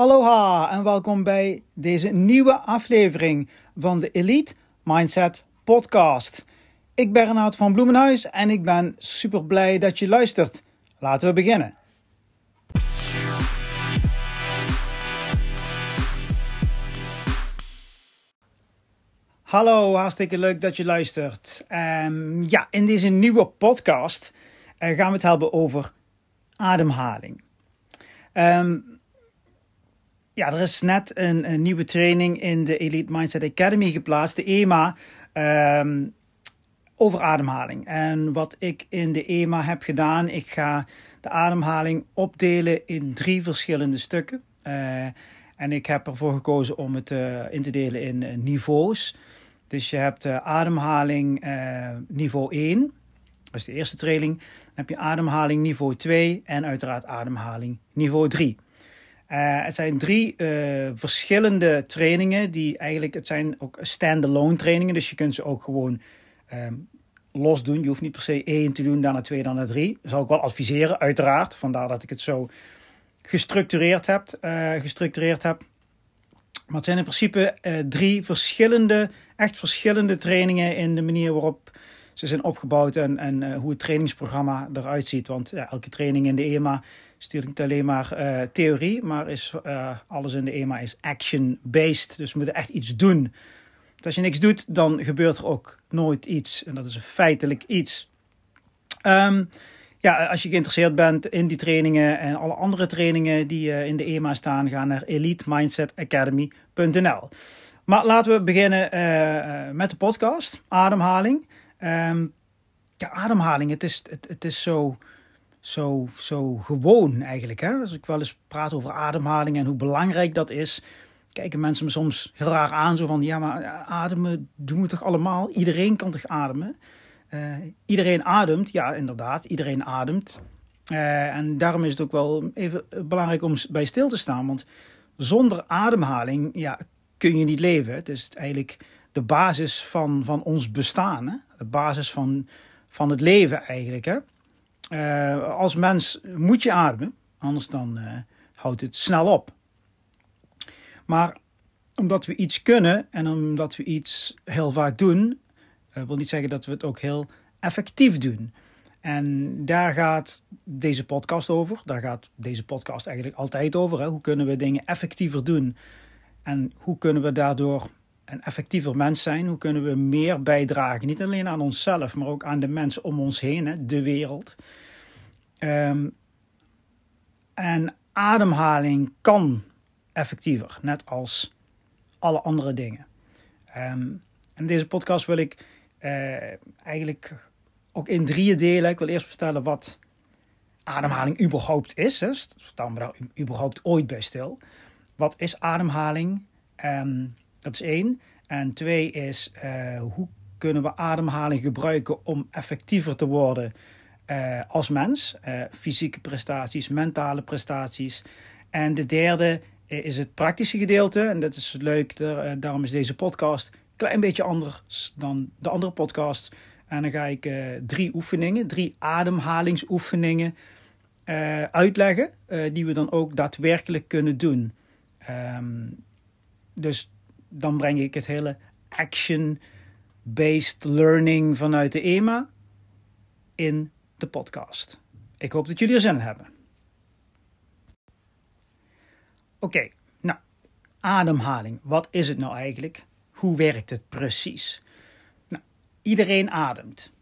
Aloha en welkom bij deze nieuwe aflevering van de Elite Mindset Podcast. Ik ben Renaat van Bloemenhuis en ik ben super blij dat je luistert. Laten we beginnen. Hallo, hartstikke leuk dat je luistert. Um, ja, in deze nieuwe podcast uh, gaan we het hebben over ademhaling. Um, ja, er is net een, een, nieuwe training in de Elite Mindset Academy geplaatst, de EMA, um, over ademhaling. En wat ik in de EMA heb gedaan, ik ga de ademhaling opdelen in drie verschillende stukken. Uh, en ik heb ervoor gekozen om het uh, in te delen in uh, niveaus. Dus je hebt ademhaling niveau 1, dat is de eerste training. Dan heb je ademhaling niveau 2 en uiteraard ademhaling niveau 3. Het zijn drie uh, verschillende trainingen die eigenlijk, het zijn ook standalone trainingen, dus je kunt ze ook gewoon um, los doen. Je hoeft niet per se één te doen, daarna twee, daarna drie. Dat zou ik wel adviseren, uiteraard. Vandaar dat ik het zo gestructureerd heb. Uh, gestructureerd heb. Maar het zijn in principe drie verschillende, echt verschillende trainingen in de manier waarop ze zijn opgebouwd en, en hoe het trainingsprogramma eruit ziet. Want ja, elke training in de EMA is natuurlijk niet alleen maar uh, theorie, maar is, uh, alles in de EMA is action-based. Dus we moeten echt iets doen. Als je niks doet, dan gebeurt er ook nooit iets. En dat is een feitelijk iets. Um, ja, als je geïnteresseerd bent in die trainingen en alle andere trainingen die uh, in de EMA staan, ga naar elitemindsetacademy.nl. Maar laten we beginnen met de podcast, ademhaling. Um, ja, ademhaling, het is, het, het is zo zo, zo gewoon eigenlijk. Hè? Als ik wel eens praat over ademhaling en hoe belangrijk dat is, kijken mensen me soms heel raar aan. Zo van, ja, maar ademen doen we toch allemaal? Iedereen kan toch ademen? Uh, iedereen ademt, ja, inderdaad, iedereen ademt. Uh, en daarom is het ook wel even belangrijk om bij stil te staan. Want zonder ademhaling ja, kun je niet leven. Het is eigenlijk de basis van, van ons bestaan. Hè? De basis van, van het leven eigenlijk. Hè? Uh, als mens moet je ademen, anders dan uh, houdt het snel op. Maar omdat we iets kunnen en omdat we iets heel vaak doen, uh, wil niet zeggen dat we het ook heel effectief doen. En daar gaat deze podcast over. Daar gaat deze podcast eigenlijk altijd over. Hè? Hoe kunnen we dingen effectiever doen? En hoe kunnen we daardoor een effectiever mens zijn? Hoe kunnen we meer bijdragen? Niet alleen aan onszelf, maar ook aan de mensen om ons heen, hè? de wereld. Um, en ademhaling kan effectiever, net als alle andere dingen. Um, in deze podcast wil ik uh, eigenlijk ook in drieën delen. Ik wil eerst vertellen wat ademhaling überhaupt is. Hè. Staan we daar überhaupt ooit bij stil? Wat is ademhaling? Um, dat is één. En twee is uh, hoe kunnen we ademhaling gebruiken om effectiever te worden uh, als mens. Uh, fysieke prestaties, mentale prestaties. En de derde is het praktische gedeelte. En dat is leuk, daar, daarom is deze podcast een klein beetje anders dan de andere podcast. En dan ga ik drie oefeningen, drie ademhalingsoefeningen uitleggen, die we dan ook daadwerkelijk kunnen doen. Um, dus dan breng ik het hele action-based learning vanuit de EMA in de podcast. Ik hoop dat jullie er zin in hebben. Oké, nou, ademhaling. Wat is het nou eigenlijk? Hoe werkt het precies? Nou, iedereen ademt.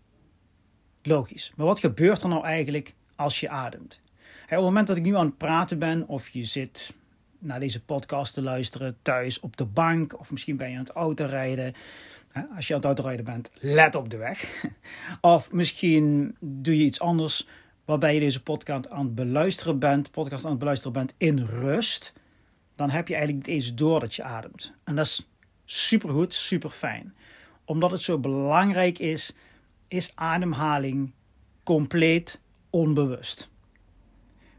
Logisch. Maar wat gebeurt er nou eigenlijk als je ademt? op het moment dat ik nu aan het praten ben, of je zit naar deze podcast te luisteren thuis op de bank, of misschien ben je aan het autorijden, als je aan het autorijden bent, let op de weg. Of misschien doe je iets anders waarbij je deze podcast aan het beluisteren bent, podcast aan het beluisteren bent in rust. Dan heb je eigenlijk niet eens door dat je ademt. En dat is supergoed, super fijn. Omdat het zo belangrijk is, is ademhaling compleet onbewust.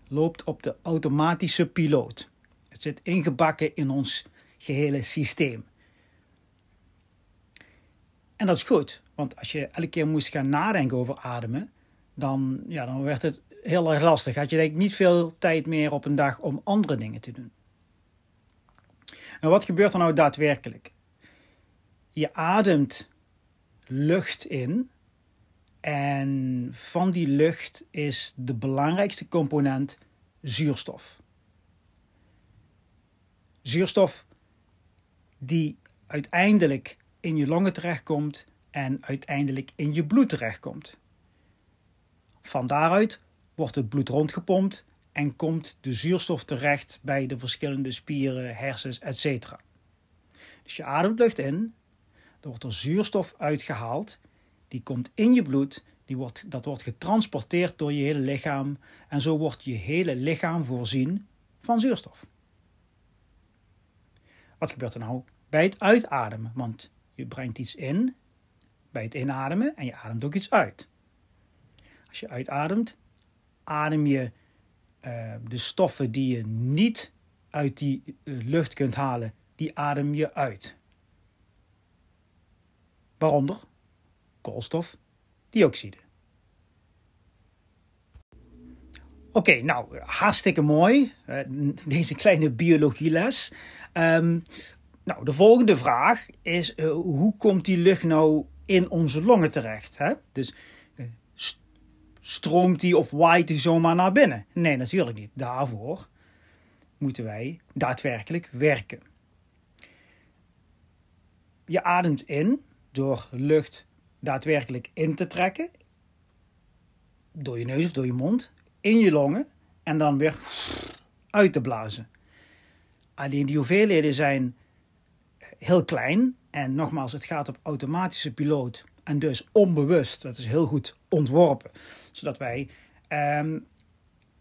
Loopt op de automatische piloot. Het zit ingebakken in ons gehele systeem. En dat is goed, want als je elke keer moest gaan nadenken over ademen, dan, ja, dan werd het heel erg lastig. Had je denk niet veel tijd meer op een dag om andere dingen te doen. En wat gebeurt er nou daadwerkelijk? Je ademt lucht in. En van die lucht is de belangrijkste component zuurstof. Zuurstof die uiteindelijk in je longen terechtkomt en uiteindelijk in je bloed terechtkomt. Van daaruit wordt het bloed rondgepompt en komt de zuurstof terecht bij de verschillende spieren, hersens, etc. Dus je ademt lucht in, er wordt er zuurstof uitgehaald, die komt in je bloed, die wordt, dat wordt getransporteerd door je hele lichaam en zo wordt je hele lichaam voorzien van zuurstof. Wat gebeurt er nou bij het uitademen? Want je brengt iets in bij het inademen en je ademt ook iets uit. Als je uitademt, adem je uh, de stoffen die je niet uit die uh, lucht kunt halen, die adem je uit. Waaronder koolstofdioxide. Oké, nou, hartstikke mooi. Uh, deze kleine biologieles. Um, nou, de volgende vraag is: uh, hoe komt die lucht nou in onze longen terecht? Hè? Dus uh, stroomt die of waait die zomaar naar binnen? Nee, natuurlijk niet. Daarvoor moeten wij daadwerkelijk werken. Je ademt in door lucht daadwerkelijk in te trekken, door je neus of door je mond, in je longen en dan weer uit te blazen. Alleen die hoeveelheden zijn heel klein en nogmaals, het gaat op automatische piloot en dus onbewust. Dat is heel goed ontworpen, zodat wij um,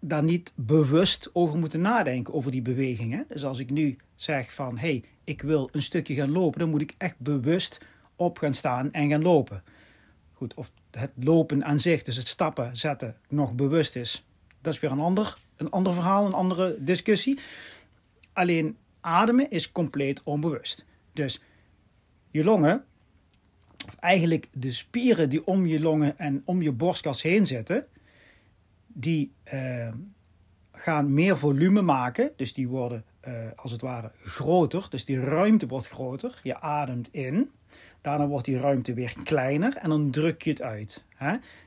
daar niet bewust over moeten nadenken, over die bewegingen. Dus als ik nu zeg van, hé, hey, ik wil een stukje gaan lopen, dan moet ik echt bewust op gaan staan en gaan lopen. Goed, of het lopen aan zich, dus het stappen, zetten, nog bewust is, dat is weer een ander, een ander verhaal, een andere discussie. Alleen ademen is compleet onbewust. Dus je longen, of eigenlijk de spieren die om je longen en om je borstkas heen zitten, die uh, gaan meer volume maken. Dus die worden uh, als het ware groter. Dus die ruimte wordt groter. Je ademt in. Daarna wordt die ruimte weer kleiner en dan druk je het uit.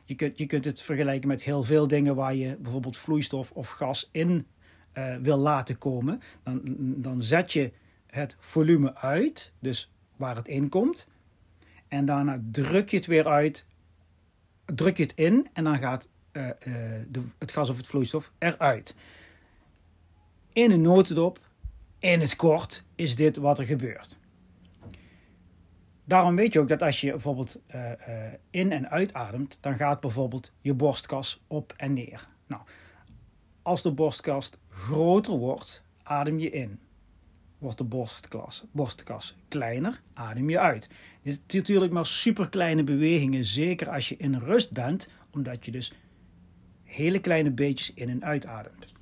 Je, kunt, je kunt het vergelijken met heel veel dingen waar je bijvoorbeeld vloeistof of gas in uh, wil laten komen. Dan, dan zet je het volume uit, dus waar het in komt. En daarna druk je het weer uit, druk je het in en dan gaat uh, uh, de, het gas of het vloeistof eruit. In een notendop, in het kort, is dit wat er gebeurt. Daarom weet je ook dat als je bijvoorbeeld in- en uitademt, dan gaat bijvoorbeeld je borstkas op en neer. Nou, als de borstkas groter wordt, adem je in. Wordt de borstkas, borstkas kleiner, adem je uit. Dit is natuurlijk maar super kleine bewegingen, zeker als je in rust bent, omdat je dus hele kleine beetjes in- en uitademt.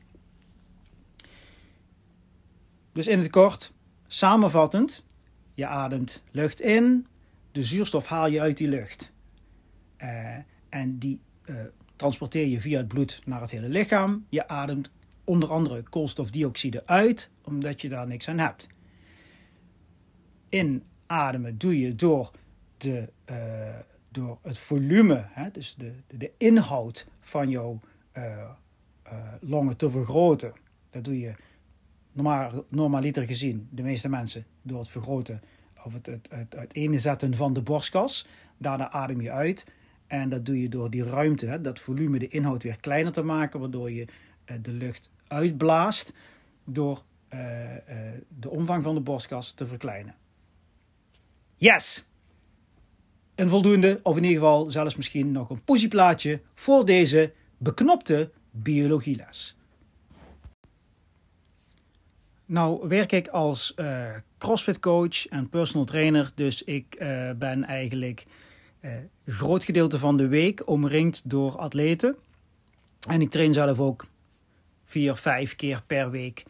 Dus in het kort, samenvattend, je ademt lucht in, de zuurstof haal je uit die lucht. Uh, en die uh, transporteer je via het bloed naar het hele lichaam. Je ademt onder andere koolstofdioxide uit, omdat je daar niks aan hebt. Inademen doe je door, de, uh, door het volume, hè, dus de, de, de, inhoud van jouw longen te vergroten. Dat doe je normaal, normaliter gezien, de meeste mensen, door het vergroten of het, het, het uiteenzetten van de borstkas. Daarna adem je uit. En dat doe je door die ruimte, hè, dat volume, de inhoud weer kleiner te maken, waardoor je uh, de lucht uitblaast door uh, uh, de omvang van de borstkas te verkleinen. Yes! Een voldoende, of in ieder geval zelfs misschien nog een positieplaatje voor deze beknopte biologieles. Nou werk ik als uh, CrossFit coach en personal trainer, dus ik ben eigenlijk een groot gedeelte van de week omringd door atleten. En ik train zelf ook vier, vijf keer per week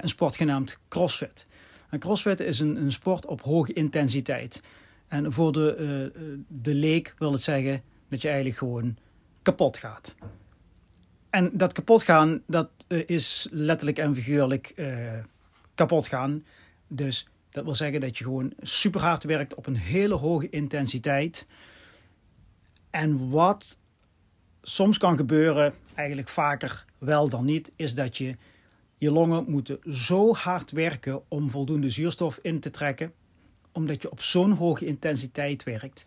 een sport genaamd CrossFit. En CrossFit is een, een sport op hoge intensiteit. En voor de, de leek wil het zeggen dat je eigenlijk gewoon kapot gaat. En dat kapot gaan, dat is letterlijk en figuurlijk uh, kapot gaan. Dus dat wil zeggen dat je gewoon super hard werkt op een hele hoge intensiteit. En wat soms kan gebeuren, eigenlijk vaker wel dan niet, is dat je je longen moeten zo hard werken om voldoende zuurstof in te trekken, omdat je op zo'n hoge intensiteit werkt,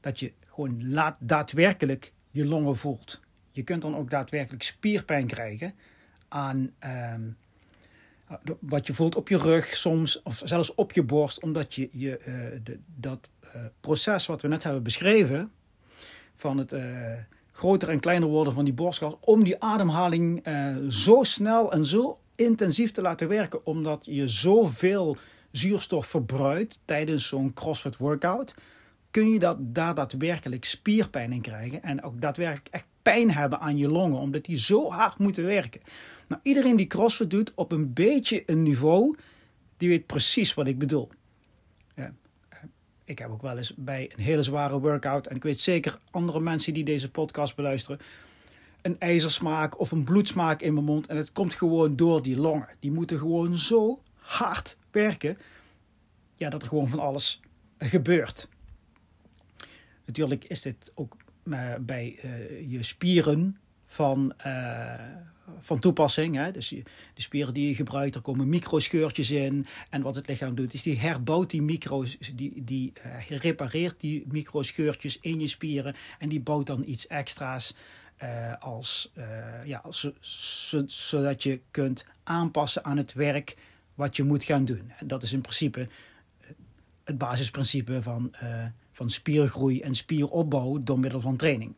dat je gewoon laat daadwerkelijk je longen voelt. Je kunt dan ook daadwerkelijk spierpijn krijgen aan ehm, wat je voelt op je rug soms, of zelfs op je borst, omdat je, je uh, de, dat uh, proces wat we net hebben beschreven, van het uh, groter en kleiner worden van die borstkas, om die ademhaling zo snel en zo intensief te laten werken, omdat je zoveel zuurstof verbruikt tijdens zo'n CrossFit workout, kun je dat, daar daadwerkelijk spierpijn in krijgen en ook daadwerkelijk echt pijn hebben aan je longen, omdat die zo hard moeten werken. Nou, iedereen die CrossFit doet op een beetje een niveau, die weet precies wat ik bedoel. ik heb ook wel eens bij een hele zware workout, en ik weet zeker andere mensen die deze podcast beluisteren, een ijzersmaak of een bloedsmaak in mijn mond. En het komt gewoon door die longen. Die moeten gewoon zo hard werken, ja, dat er gewoon van alles gebeurt. Natuurlijk is dit ook uh, bij uh, je spieren van, uh, van toepassing. Hè? Dus de spieren die je gebruikt, er komen microscheurtjes in. En wat het lichaam doet, is die herbouwt die micro's, die, die repareert die microscheurtjes in je spieren. En die bouwt dan iets extra's. als, ja, als, zodat je kunt aanpassen aan het werk wat je moet gaan doen. En dat is in principe het basisprincipe van spiergroei en spieropbouw door middel van training.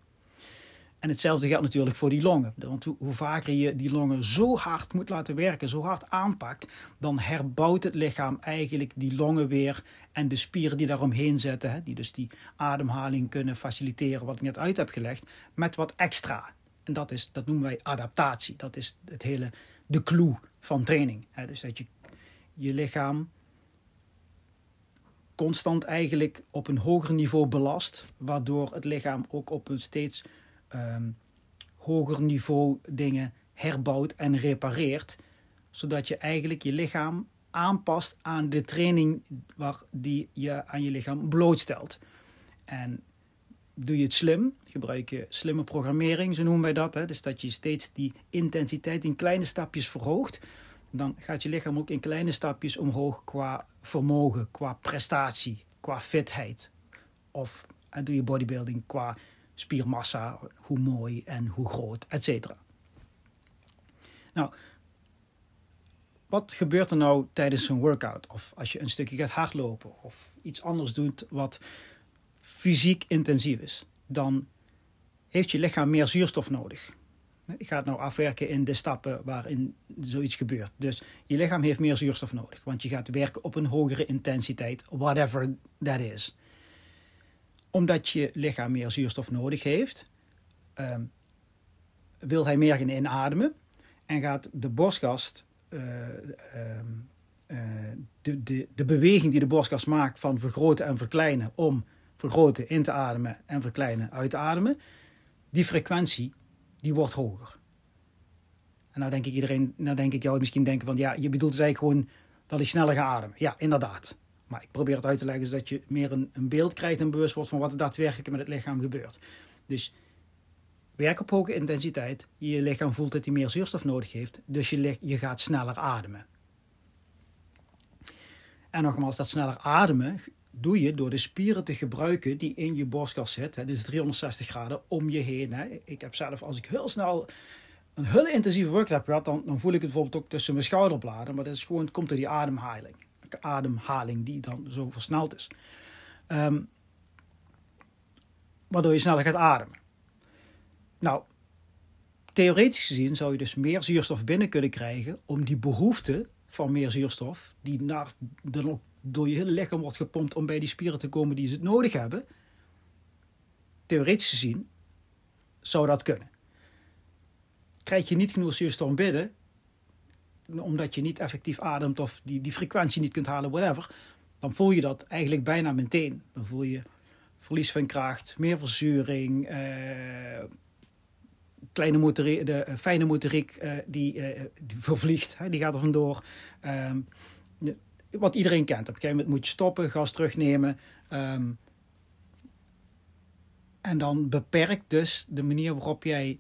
En hetzelfde geldt natuurlijk voor die longen. Want hoe, vaker je die longen zo hard moet laten werken, zo hard aanpakt, dan herbouwt het lichaam eigenlijk die longen weer en de spieren die daaromheen zitten, die dus die ademhaling kunnen faciliteren, wat ik net uit heb gelegd, met wat extra. En dat, is, dat noemen wij adaptatie. Dat is het hele, de clue van training. Dus dat je je lichaam constant eigenlijk op een hoger niveau belast, waardoor het lichaam ook op een steeds um, hoger niveau dingen herbouwt en repareert, zodat je eigenlijk je lichaam aanpast aan de training waar die je aan je lichaam blootstelt. En doe je het slim, gebruik je slimme programmering, zo noemen wij dat. Hè? Dus dat je steeds die intensiteit in kleine stapjes verhoogt, dan gaat je lichaam ook in kleine stapjes omhoog qua vermogen, qua prestatie, qua fitheid. Of en doe je bodybuilding qua spiermassa, hoe mooi en hoe groot, et cetera. Nou, wat gebeurt er nou tijdens een workout? Of als je een stukje gaat hardlopen of iets anders doet wat fysiek intensief is, dan heeft je lichaam meer zuurstof nodig. Gaat nou afwerken in de stappen waarin zoiets gebeurt. Dus je lichaam heeft meer zuurstof nodig, want je gaat werken op een hogere intensiteit, whatever that is. Omdat je lichaam meer zuurstof nodig heeft, ehm, wil hij meer gaan inademen en gaat de borstkast, uh, uh, de, de, de beweging die de borstkast maakt van vergroten en verkleinen om vergroten in te ademen en verkleinen uit te ademen, die frequentie die wordt hoger. En nou denk ik iedereen, nou denk ik jou misschien denken van ja, je bedoelt dus eigenlijk gewoon dat ik sneller ga ademen. Ja, inderdaad. Maar ik probeer het uit te leggen zodat je meer een, een beeld krijgt en bewust wordt van wat er daadwerkelijk met het lichaam gebeurt. Dus werk op hoge intensiteit. Je lichaam voelt dat hij meer zuurstof nodig heeft. Dus je, je gaat sneller ademen. En nogmaals, dat sneller ademen doe je door de spieren te gebruiken die in je borstkas zitten. Dus 360 graden om je heen. Hè. Ik heb zelf, als ik heel snel een heel intensieve workout heb gehad, dan, dan voel ik het bijvoorbeeld ook tussen mijn schouderbladen. Maar dat is gewoon, komt door die ademhaling. Ademhaling die dan zo versneld is. Um, waardoor je sneller gaat ademen. Nou, theoretisch gezien zou je dus meer zuurstof binnen kunnen krijgen om die behoefte van meer zuurstof, die naar de door je hele lichaam wordt gepompt om bij die spieren te komen die ze nodig hebben. Theoretisch gezien zou dat kunnen. Krijg je niet genoeg zuurstof binnen, omdat je niet effectief ademt of die, die frequentie niet kunt halen, whatever, dan voel je dat eigenlijk bijna meteen. Dan voel je verlies van kracht, meer verzuring, eh, kleine motoriek, de uh, fijne motoriek uh, die, uh, die vervliegt, hè, die gaat er vandoor. Ehm, wat iedereen kent. Op een gegeven moment moet je stoppen, gas terugnemen. Ehm, en dan beperkt dus de manier waarop jij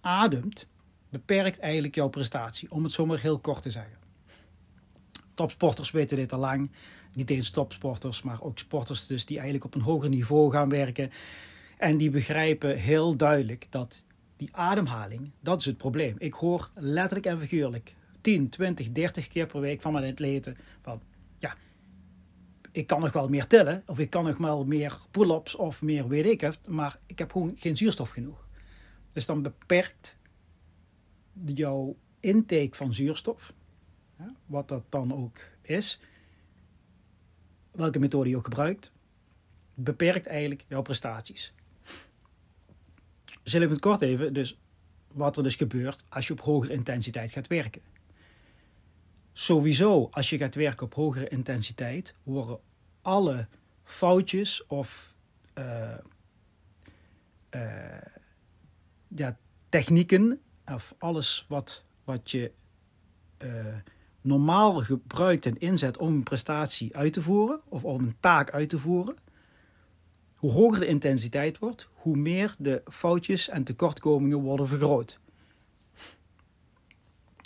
ademt, beperkt eigenlijk jouw prestatie. Om het zomaar heel kort te zeggen. Topsporters weten dit al lang. Niet eens topsporters, maar ook sporters dus die eigenlijk op een hoger niveau gaan werken. En die begrijpen heel duidelijk dat die ademhaling, dat is het probleem. Ik hoor letterlijk en figuurlijk 10, 20, 30 keer per week van mijn atleten van ja, ik kan nog wel meer tillen of ik kan nog wel meer pull-ups of meer weet ik maar ik heb gewoon geen zuurstof genoeg. Dus dan beperkt jouw intake van zuurstof, wat dat dan ook is, welke methode je ook gebruikt, beperkt eigenlijk jouw prestaties. Zullen we het kort even, dus wat er dus gebeurt als je op hogere intensiteit gaat werken. Sowieso, als je gaat werken op hogere intensiteit, worden alle foutjes of uh, uh, ja, technieken of alles wat, wat je uh, normaal gebruikt en inzet om een prestatie uit te voeren of om een taak uit te voeren, hoe hoger de intensiteit wordt, hoe meer de foutjes en tekortkomingen worden vergroot.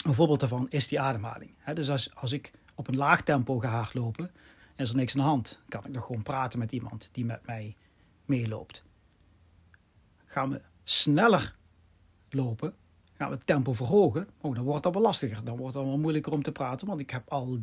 Een voorbeeld daarvan is die ademhaling. Dus als, als ik op een laag tempo ga hardlopen, is er niks aan de hand. Kan ik nog gewoon praten met iemand die met mij meeloopt. Gaan we sneller lopen, gaan we het tempo verhogen, oh, dan wordt dat wel lastiger. Dan wordt het wel moeilijker om te praten, want ik heb al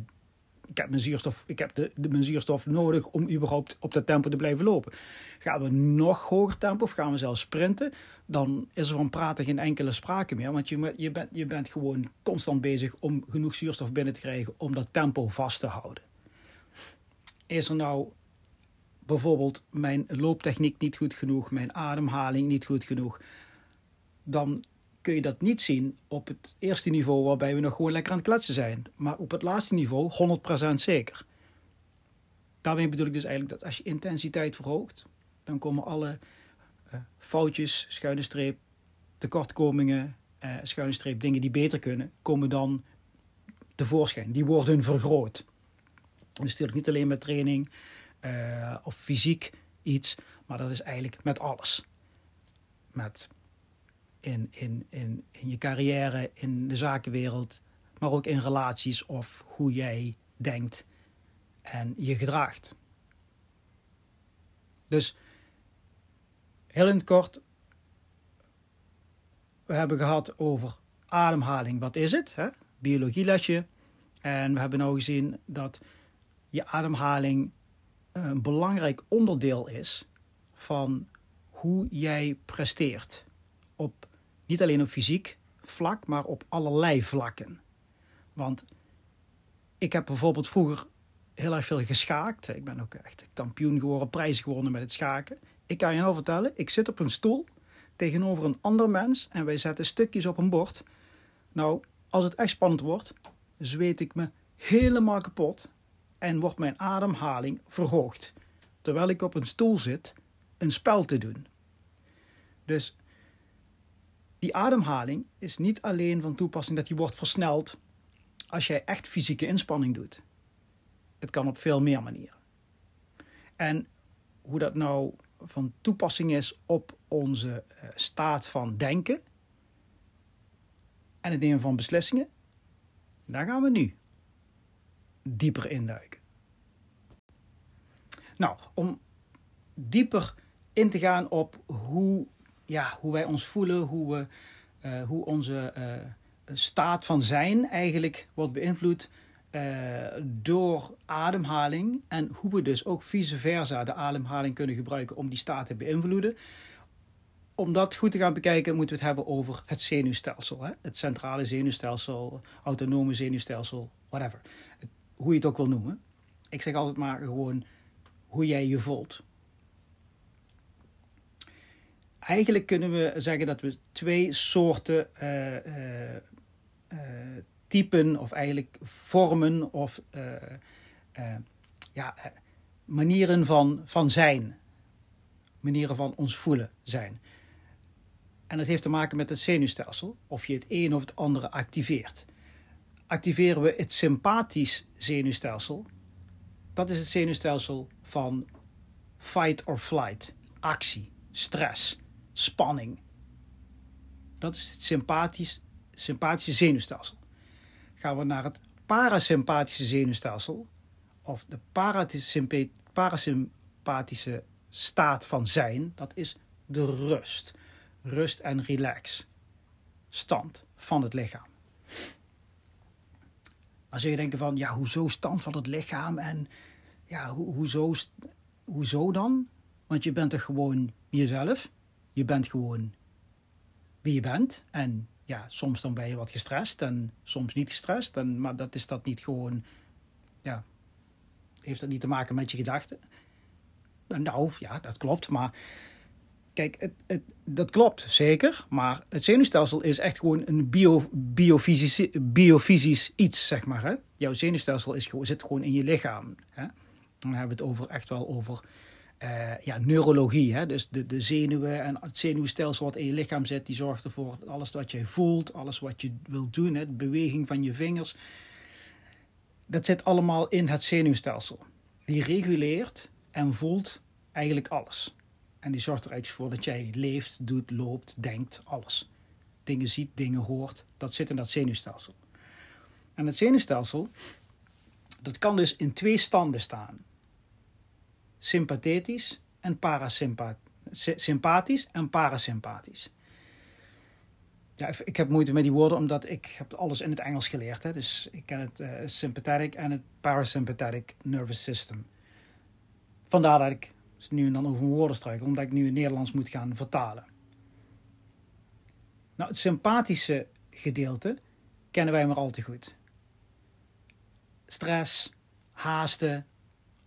ik heb mijn zuurstof, ik heb de, de, mijn zuurstof nodig om überhaupt op dat tempo te blijven lopen. Gaan we nog hoger tempo of gaan we zelfs sprinten, dan is er van praten geen enkele sprake meer. Want je, je, bent, je bent gewoon constant bezig om genoeg zuurstof binnen te krijgen om dat tempo vast te houden. Is er nou bijvoorbeeld mijn looptechniek niet goed genoeg, mijn ademhaling niet goed genoeg, dan kun je dat niet zien op het eerste niveau waarbij we nog gewoon lekker aan het kletsen zijn. Maar op het laatste niveau 100% zeker. Daarmee bedoel ik dus eigenlijk dat als je intensiteit verhoogt, dan komen alle uh, foutjes, schuine streep, tekortkomingen, uh, schuine streep, dingen die beter kunnen, komen dan tevoorschijn. Die worden vergroot. Dus natuurlijk niet alleen met training uh, of fysiek iets, maar dat is eigenlijk met alles. Met in, in, in, in je carrière, in de zakenwereld, maar ook in relaties of hoe jij denkt en je gedraagt. Dus heel in het kort, we hebben gehad over ademhaling. Wat is het? Hè? Biologielesje. En we hebben nou gezien dat je ademhaling een belangrijk onderdeel is van hoe jij presteert op niet alleen op fysiek vlak, maar op allerlei vlakken. Want ik heb bijvoorbeeld vroeger heel erg veel geschaakt. Ik ben ook echt kampioen geworden, prijzen gewonnen met het schaken. Ik kan je nou vertellen, ik zit op een stoel tegenover een ander mens en wij zetten stukjes op een bord. Nou, als het echt spannend wordt, zweet ik me helemaal kapot en wordt mijn ademhaling verhoogd. Terwijl ik op een stoel zit, een spel te doen. Dus die ademhaling is niet alleen van toepassing dat die wordt versneld als jij echt fysieke inspanning doet. Het kan op veel meer manieren. En hoe dat nou van toepassing is op onze eh, staat van denken en het nemen van beslissingen, daar gaan we nu dieper induiken. Nou, om dieper in te gaan op hoe ja, hoe wij ons voelen, hoe, we, uh, hoe onze uh, staat van zijn eigenlijk wordt beïnvloed uh, door ademhaling. En hoe we dus ook vice versa de ademhaling kunnen gebruiken om die staat te beïnvloeden. Om dat goed te gaan bekijken, moeten we het hebben over het zenuwstelsel. Hè? Het centrale zenuwstelsel, autonome zenuwstelsel, whatever. Hoe je het ook wil noemen. Ik zeg altijd maar gewoon hoe jij je voelt eigenlijk kunnen we zeggen dat we twee soorten uh, uh, uh, typen of eigenlijk vormen of ja, manieren van, van zijn, manieren van ons voelen zijn. En dat heeft te maken met het zenuwstelsel, of je het een of het andere activeert. activeren we het sympathisch zenuwstelsel. Dat is het zenuwstelsel van fight or flight, actie, stress, spanning. Dat is het sympathisch, sympathische zenuwstelsel. Gaan we naar het parasympathische zenuwstelsel, of de parasympathische staat van zijn, dat is de rust. Rust en relax. Stand van het lichaam. Zul je denken van, ja, hoezo stand van het lichaam en ja, ho hoezo, hoezo dan? Want je bent toch gewoon jezelf? Je bent gewoon wie je bent. En ja, soms dan ben je wat gestrest en soms niet gestrest. En, maar dat is dat niet gewoon, ja, heeft dat niet te maken met je gedachten? Nou, ja, dat klopt, maar kijk, het, het, dat klopt zeker, maar het zenuwstelsel is echt gewoon een bio, biofysisch, biofysisch iets, zeg maar. Hè? Jouw zenuwstelsel is, zit gewoon in je lichaam. Hè? Dan hebben we het over, echt wel over uh, ja, neurologie. Hè? Dus de, de zenuwen en het zenuwstelsel wat in je lichaam zit, die zorgt ervoor dat alles wat je voelt, alles wat je wilt doen, hè? de beweging van je vingers, dat zit allemaal in het zenuwstelsel. Die reguleert en voelt eigenlijk alles. En die zorgt er eigenlijk voor dat jij leeft, doet, loopt, denkt, alles. Dingen ziet, dingen hoort, dat zit in dat zenuwstelsel. En het zenuwstelsel, dat kan dus in twee standen staan. Sympathetisch en parasympathisch en parasympathisch. Ja, ik heb moeite met die woorden omdat ik heb alles in het Engels geleerd. Hè? Dus ik ken het uh, sympathetic en het parasympathetic nervous system. Vandaar dat ik nu en dan over mijn woorden struikel, omdat ik nu in Nederlands moet gaan vertalen. Nou, het sympathische gedeelte kennen wij maar al te goed. Stress, haasten,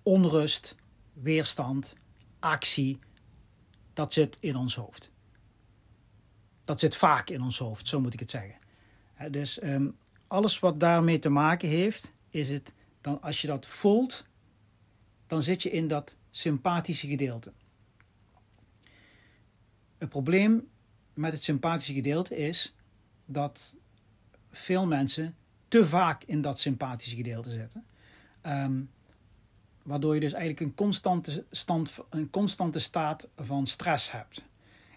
onrust, weerstand, actie, dat zit in ons hoofd. Dat zit vaak in ons hoofd, zo moet ik het zeggen. Dus um, alles wat daarmee te maken heeft, is het dan als je dat voelt, dan zit je in dat sympathische gedeelte. Het probleem met het sympathische gedeelte is dat veel mensen te vaak in dat sympathische gedeelte zitten. Um, waardoor je dus eigenlijk een constante, stand, een constante staat van stress hebt.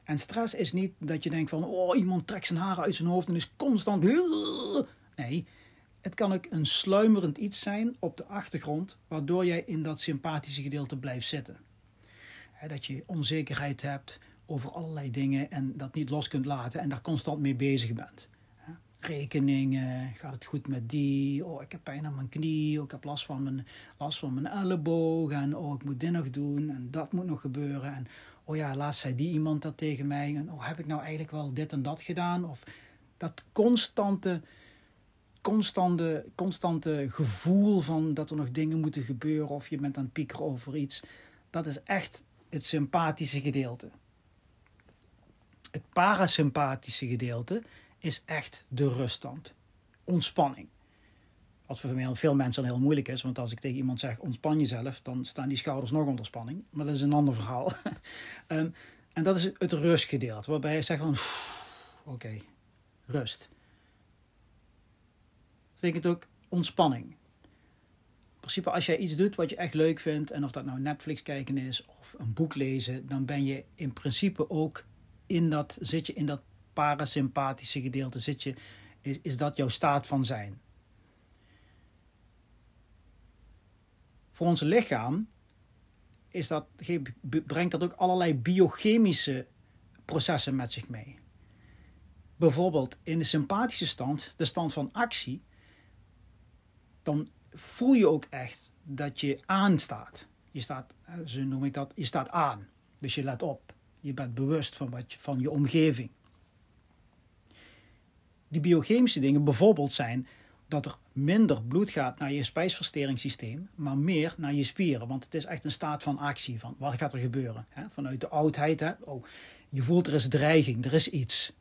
En stress is niet dat je denkt van, oh, iemand trekt zijn haren uit zijn hoofd en is constant. Nee, het kan ook een sluimerend iets zijn op de achtergrond, waardoor jij in dat sympathische gedeelte blijft zitten. Dat je onzekerheid hebt over allerlei dingen en dat niet los kunt laten en daar constant mee bezig bent. Rekeningen, gaat het goed met die? Oh, ik heb pijn aan mijn knie, oh, ik heb last van mijn, last van mijn elleboog en oh, ik moet dit nog doen en dat moet nog gebeuren. En oh ja, laatst zei die iemand dat tegen mij en oh, heb ik nou eigenlijk wel dit en dat gedaan? Of dat constante constante, constante gevoel van dat er nog dingen moeten gebeuren of je bent aan het piekeren over iets. Dat is echt het sympathische gedeelte. Het parasympathische gedeelte is echt de ruststand. Ontspanning. Wat voor veel mensen heel moeilijk is, want als ik tegen iemand zeg ontspan jezelf, dan staan die schouders nog onder spanning. Maar dat is een ander verhaal. um, en dat is het rustgedeelte, waarbij je zegt van oké, rust betekent ook ontspanning. In principe, als jij iets doet wat je echt leuk vindt, en of dat nou Netflix kijken is of een boek lezen, dan ben je in principe ook in dat, zit je in dat parasympathische gedeelte, zit je, is, is dat jouw staat van zijn. Voor ons lichaam is dat, brengt dat ook allerlei biochemische processen met zich mee. Bijvoorbeeld in de sympathische stand, de stand van actie, dan voel je ook echt dat je aanstaat. Je staat, zo noem ik dat, je staat aan. Dus je let op. Je bent bewust van, wat van je omgeving. Die biochemische dingen bijvoorbeeld zijn dat er minder bloed gaat naar je spijsversteringssysteem, maar meer naar je spieren. Want het is echt een staat van actie. Van wat gaat er gebeuren? Hè? Vanuit de oudheid. Hè? Oh, je voelt er is dreiging, er is iets.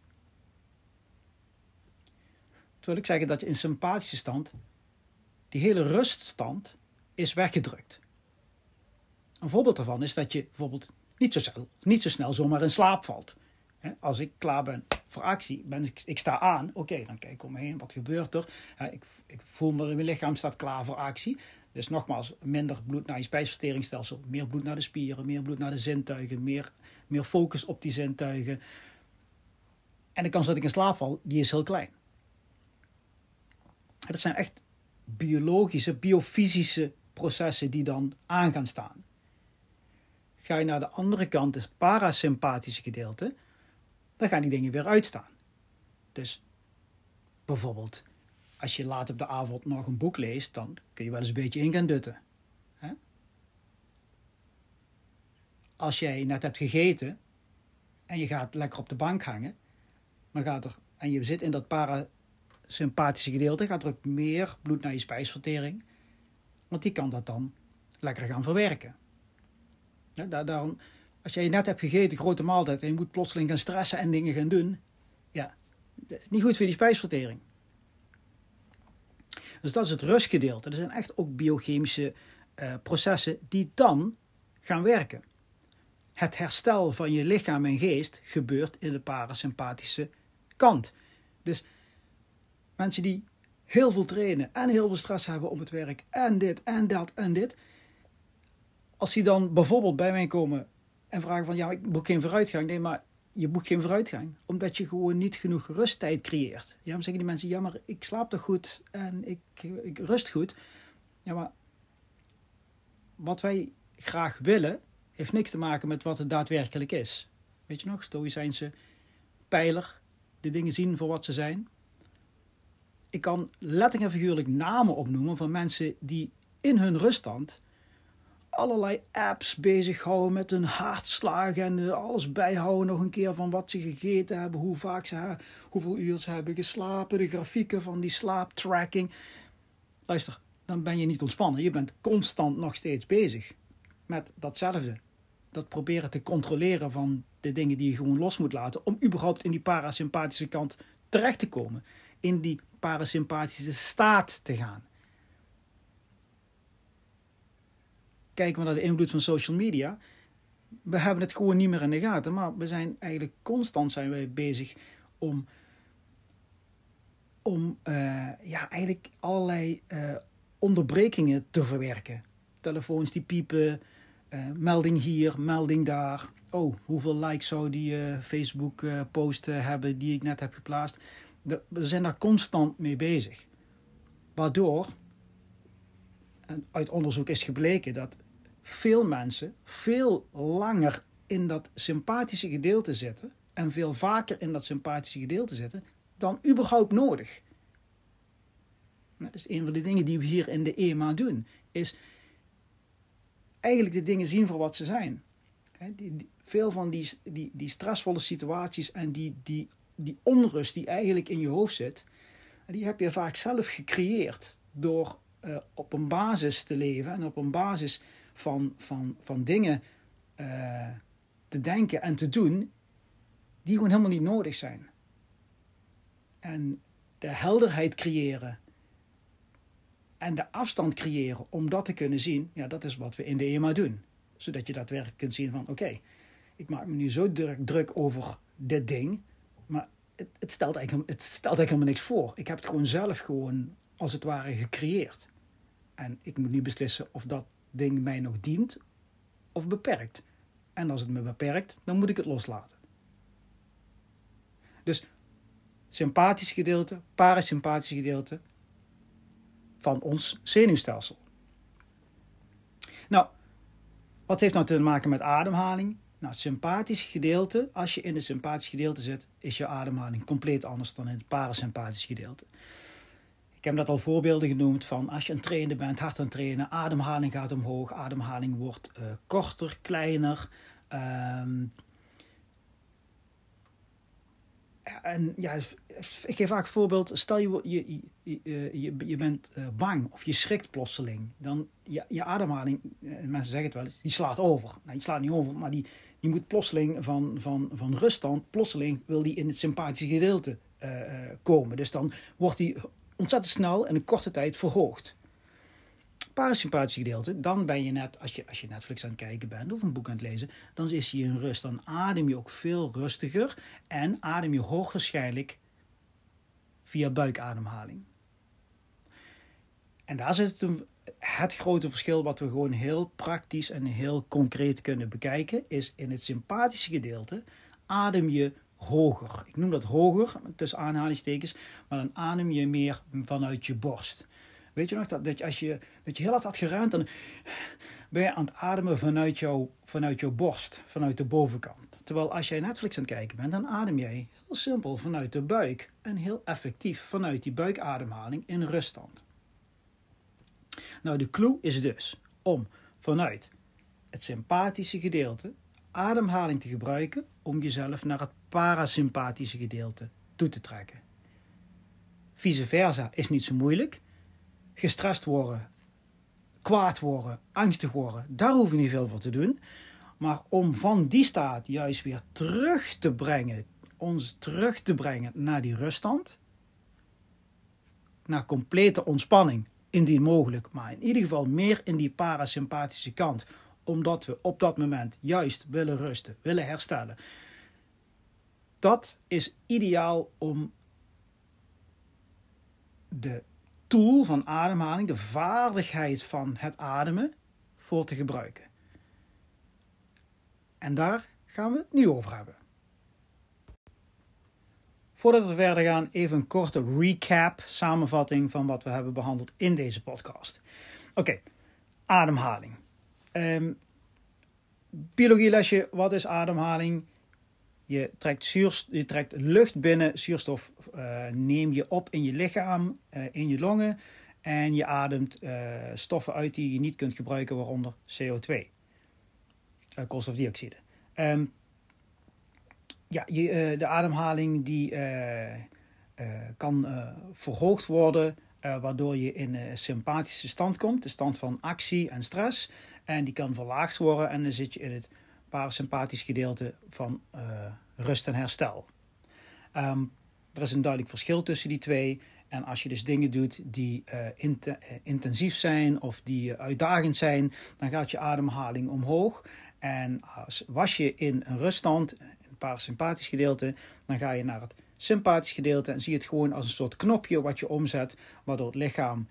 Terwijl ik zeggen dat je in sympathische stand die hele ruststand is weggedrukt. Een voorbeeld daarvan is dat je bijvoorbeeld niet zo, snel, niet zo snel zomaar in slaap valt. Als ik klaar ben voor actie, ben ik, ik sta aan, oké, dan kijk ik om me heen, wat gebeurt er? Ik, ik voel me, mijn lichaam staat klaar voor actie. Dus nogmaals, minder bloed naar je spijsverteringsstelsel, meer bloed naar de spieren, meer bloed naar de zintuigen, meer, meer focus op die zintuigen. En de kans dat ik in slaap val, die is heel klein. Dat zijn echt biologische, biofysische processen die dan aan gaan staan. Ga je naar de andere kant, het parasympathische gedeelte, dan gaan die dingen weer uitstaan. Dus bijvoorbeeld, als je laat op de avond nog een boek leest, dan kun je wel eens een beetje in gaan dutten. Als jij net hebt gegeten en je gaat lekker op de bank hangen, dan gaat er, en je zit in dat parasympathische gedeelte, gaat er ook meer bloed naar je spijsvertering. Want die kan dat dan lekker gaan verwerken. Ja, daarom, als jij net hebt gegeten, grote maaltijd, en je moet plotseling gaan stressen en dingen gaan doen, ja, dat is niet goed voor die spijsvertering. Dus dat is het rustgedeelte. Er zijn echt ook biochemische uh, processen die dan gaan werken. Het herstel van je lichaam en geest gebeurt in de parasympathische kant. Dus mensen die heel veel trainen en heel veel stress hebben om het werk en dit en dat en dit. Als die dan bijvoorbeeld bij mij komen en vragen van ja, ik boek geen vooruitgang. Nee, maar je boekt geen vooruitgang. Omdat je gewoon niet genoeg rusttijd creëert. Ja, dan zeggen die mensen, ja, maar ik slaap toch goed en ik, ik rust goed. Ja, maar wat wij graag willen, heeft niks te maken met wat het daadwerkelijk is. Weet je nog, stoïcijnse pijler, de dingen zien voor wat ze zijn. Ik kan letterlijk en figuurlijk namen opnoemen van mensen die in hun ruststand allerlei apps bezighouden met hun hartslagen en eh, alles bijhouden nog een keer van wat ze gegeten hebben, hoe vaak ze, hoeveel uur ze hebben geslapen, de grafieken van die slaaptracking. Luister, dan ben je niet ontspannen. Je bent constant nog steeds bezig met datzelfde. Dat proberen te controleren van de dingen die je gewoon los moet laten om überhaupt in die parasympathische kant terecht te komen. In die parasympathische staat te gaan. Kijken we naar de invloed van social media. We hebben het gewoon niet meer in de gaten. Maar we zijn eigenlijk constant zijn wij bezig om, om uh, ja, eigenlijk allerlei uh, onderbrekingen te verwerken. Telefoons die piepen, uh, melding hier, melding daar. Oh, hoeveel likes zou die Facebook post hebben die ik net heb geplaatst? we zijn daar constant mee bezig. Waardoor uit onderzoek is gebleken dat veel mensen veel langer in dat sympathische gedeelte zitten en veel vaker in dat sympathische gedeelte zitten dan überhaupt nodig. Dat is een van de dingen die we hier in de EMA doen, is eigenlijk de dingen zien voor wat ze zijn. veel van die, die, die stressvolle situaties en die, die, die onrust die eigenlijk in je hoofd zit, die heb je vaak zelf gecreëerd door uh, op een basis te leven en op een basis van, van, van dingen uh, te denken en te doen die gewoon helemaal niet nodig zijn. En de helderheid creëren en de afstand creëren om dat te kunnen zien, ja, dat is wat we in de EMA doen. Zodat je daadwerkelijk kunt zien van oké, ik maak me nu zo druk, druk over dit ding, maar het, het, stelt eigenlijk, het stelt eigenlijk helemaal niks voor. Ik heb het gewoon zelf gewoon als het ware gecreëerd. En ik moet nu beslissen of dat ding mij nog dient of beperkt. En als het me beperkt, dan moet ik het loslaten. Dus sympathisch gedeelte, parasympathisch gedeelte van ons zenuwstelsel. Nou, wat heeft nou te maken met ademhaling? Nou, het sympathische gedeelte, als je in het sympathische gedeelte zit, is je ademhaling compleet anders dan in het parasympathische gedeelte. Ik heb dat al voorbeelden genoemd van als je een trainer bent, hard aan het trainen, ademhaling gaat omhoog, ademhaling wordt uh, korter, kleiner. Um, en ja, ik geef vaak voorbeeld. Stel je, je, je, je, je bent uh, bang of je schrikt plotseling. Dan je, je ademhaling, eh, mensen zeggen het wel eens, die slaat over. Nou, die slaat niet over, maar die, die moet plotseling van, van, van ruststand, plotseling wil die in het sympathische gedeelte komen. Dus dan wordt die ontzettend snel in een korte tijd verhoogd. parasympathische gedeelte, dan ben je net, als je, als je Netflix aan het kijken bent of een boek aan het lezen, dan is je in rust. Dan adem je ook veel rustiger en adem je hoogwaarschijnlijk via buikademhaling. En daar zit het, het grote verschil wat we gewoon heel praktisch en heel concreet kunnen bekijken, is in het sympathische gedeelte adem je hoger. Ik noem dat hoger, tussen aanhalingstekens, maar dan adem je meer vanuit je borst. Weet je nog dat, dat, je, als je, dat je heel hard had geruimd, dan ben je aan het ademen vanuit, jou, vanuit jouw borst, vanuit de bovenkant. Terwijl als jij Netflix aan het kijken bent, dan adem jij heel simpel vanuit de buik. En heel effectief vanuit die buikademhaling in ruststand. Nou, de clue is dus om vanuit het sympathische gedeelte ademhaling te gebruiken om jezelf naar het parasympathische gedeelte toe te trekken. Vice versa is niet zo moeilijk. Gestrest worden, kwaad worden, angstig worden, daar hoef je niet veel voor te doen. Maar om van die staat juist weer terug te brengen, ons terug te brengen naar die ruststand, naar complete ontspanning, indien mogelijk, maar in ieder geval meer in die parasympathische kant, omdat we op dat moment juist willen rusten, willen herstellen. Dat is ideaal om de tool van ademhaling, de vaardigheid van het ademen, voor te gebruiken. En daar gaan we het nu over hebben. Voordat we verder gaan, even een korte recap, samenvatting van wat we hebben behandeld in deze podcast. Oké, ademhaling. Um, biologielesje, wat is ademhaling? Je trekt, zuurst je trekt lucht binnen, zuurstof uh, neem je op in je lichaam, uh, in je longen. En je ademt uh, stoffen uit die je niet kunt gebruiken, waaronder CO2, koolstofdioxide. Um, ja, je, de ademhaling die kan verhoogd worden, waardoor je in een sympathische stand komt, de stand van actie en stress. En die kan verlaagd worden en dan zit je in het parasympathisch gedeelte van uh, rust en herstel. Um, er is een duidelijk verschil tussen die twee. En als je dus dingen doet die uh, int intensief zijn of die uitdagend zijn, dan gaat je ademhaling omhoog. En als was je in een ruststand, in het parasympathisch gedeelte, dan ga je naar het sympathisch gedeelte en zie je het gewoon als een soort knopje wat je omzet, waardoor het lichaam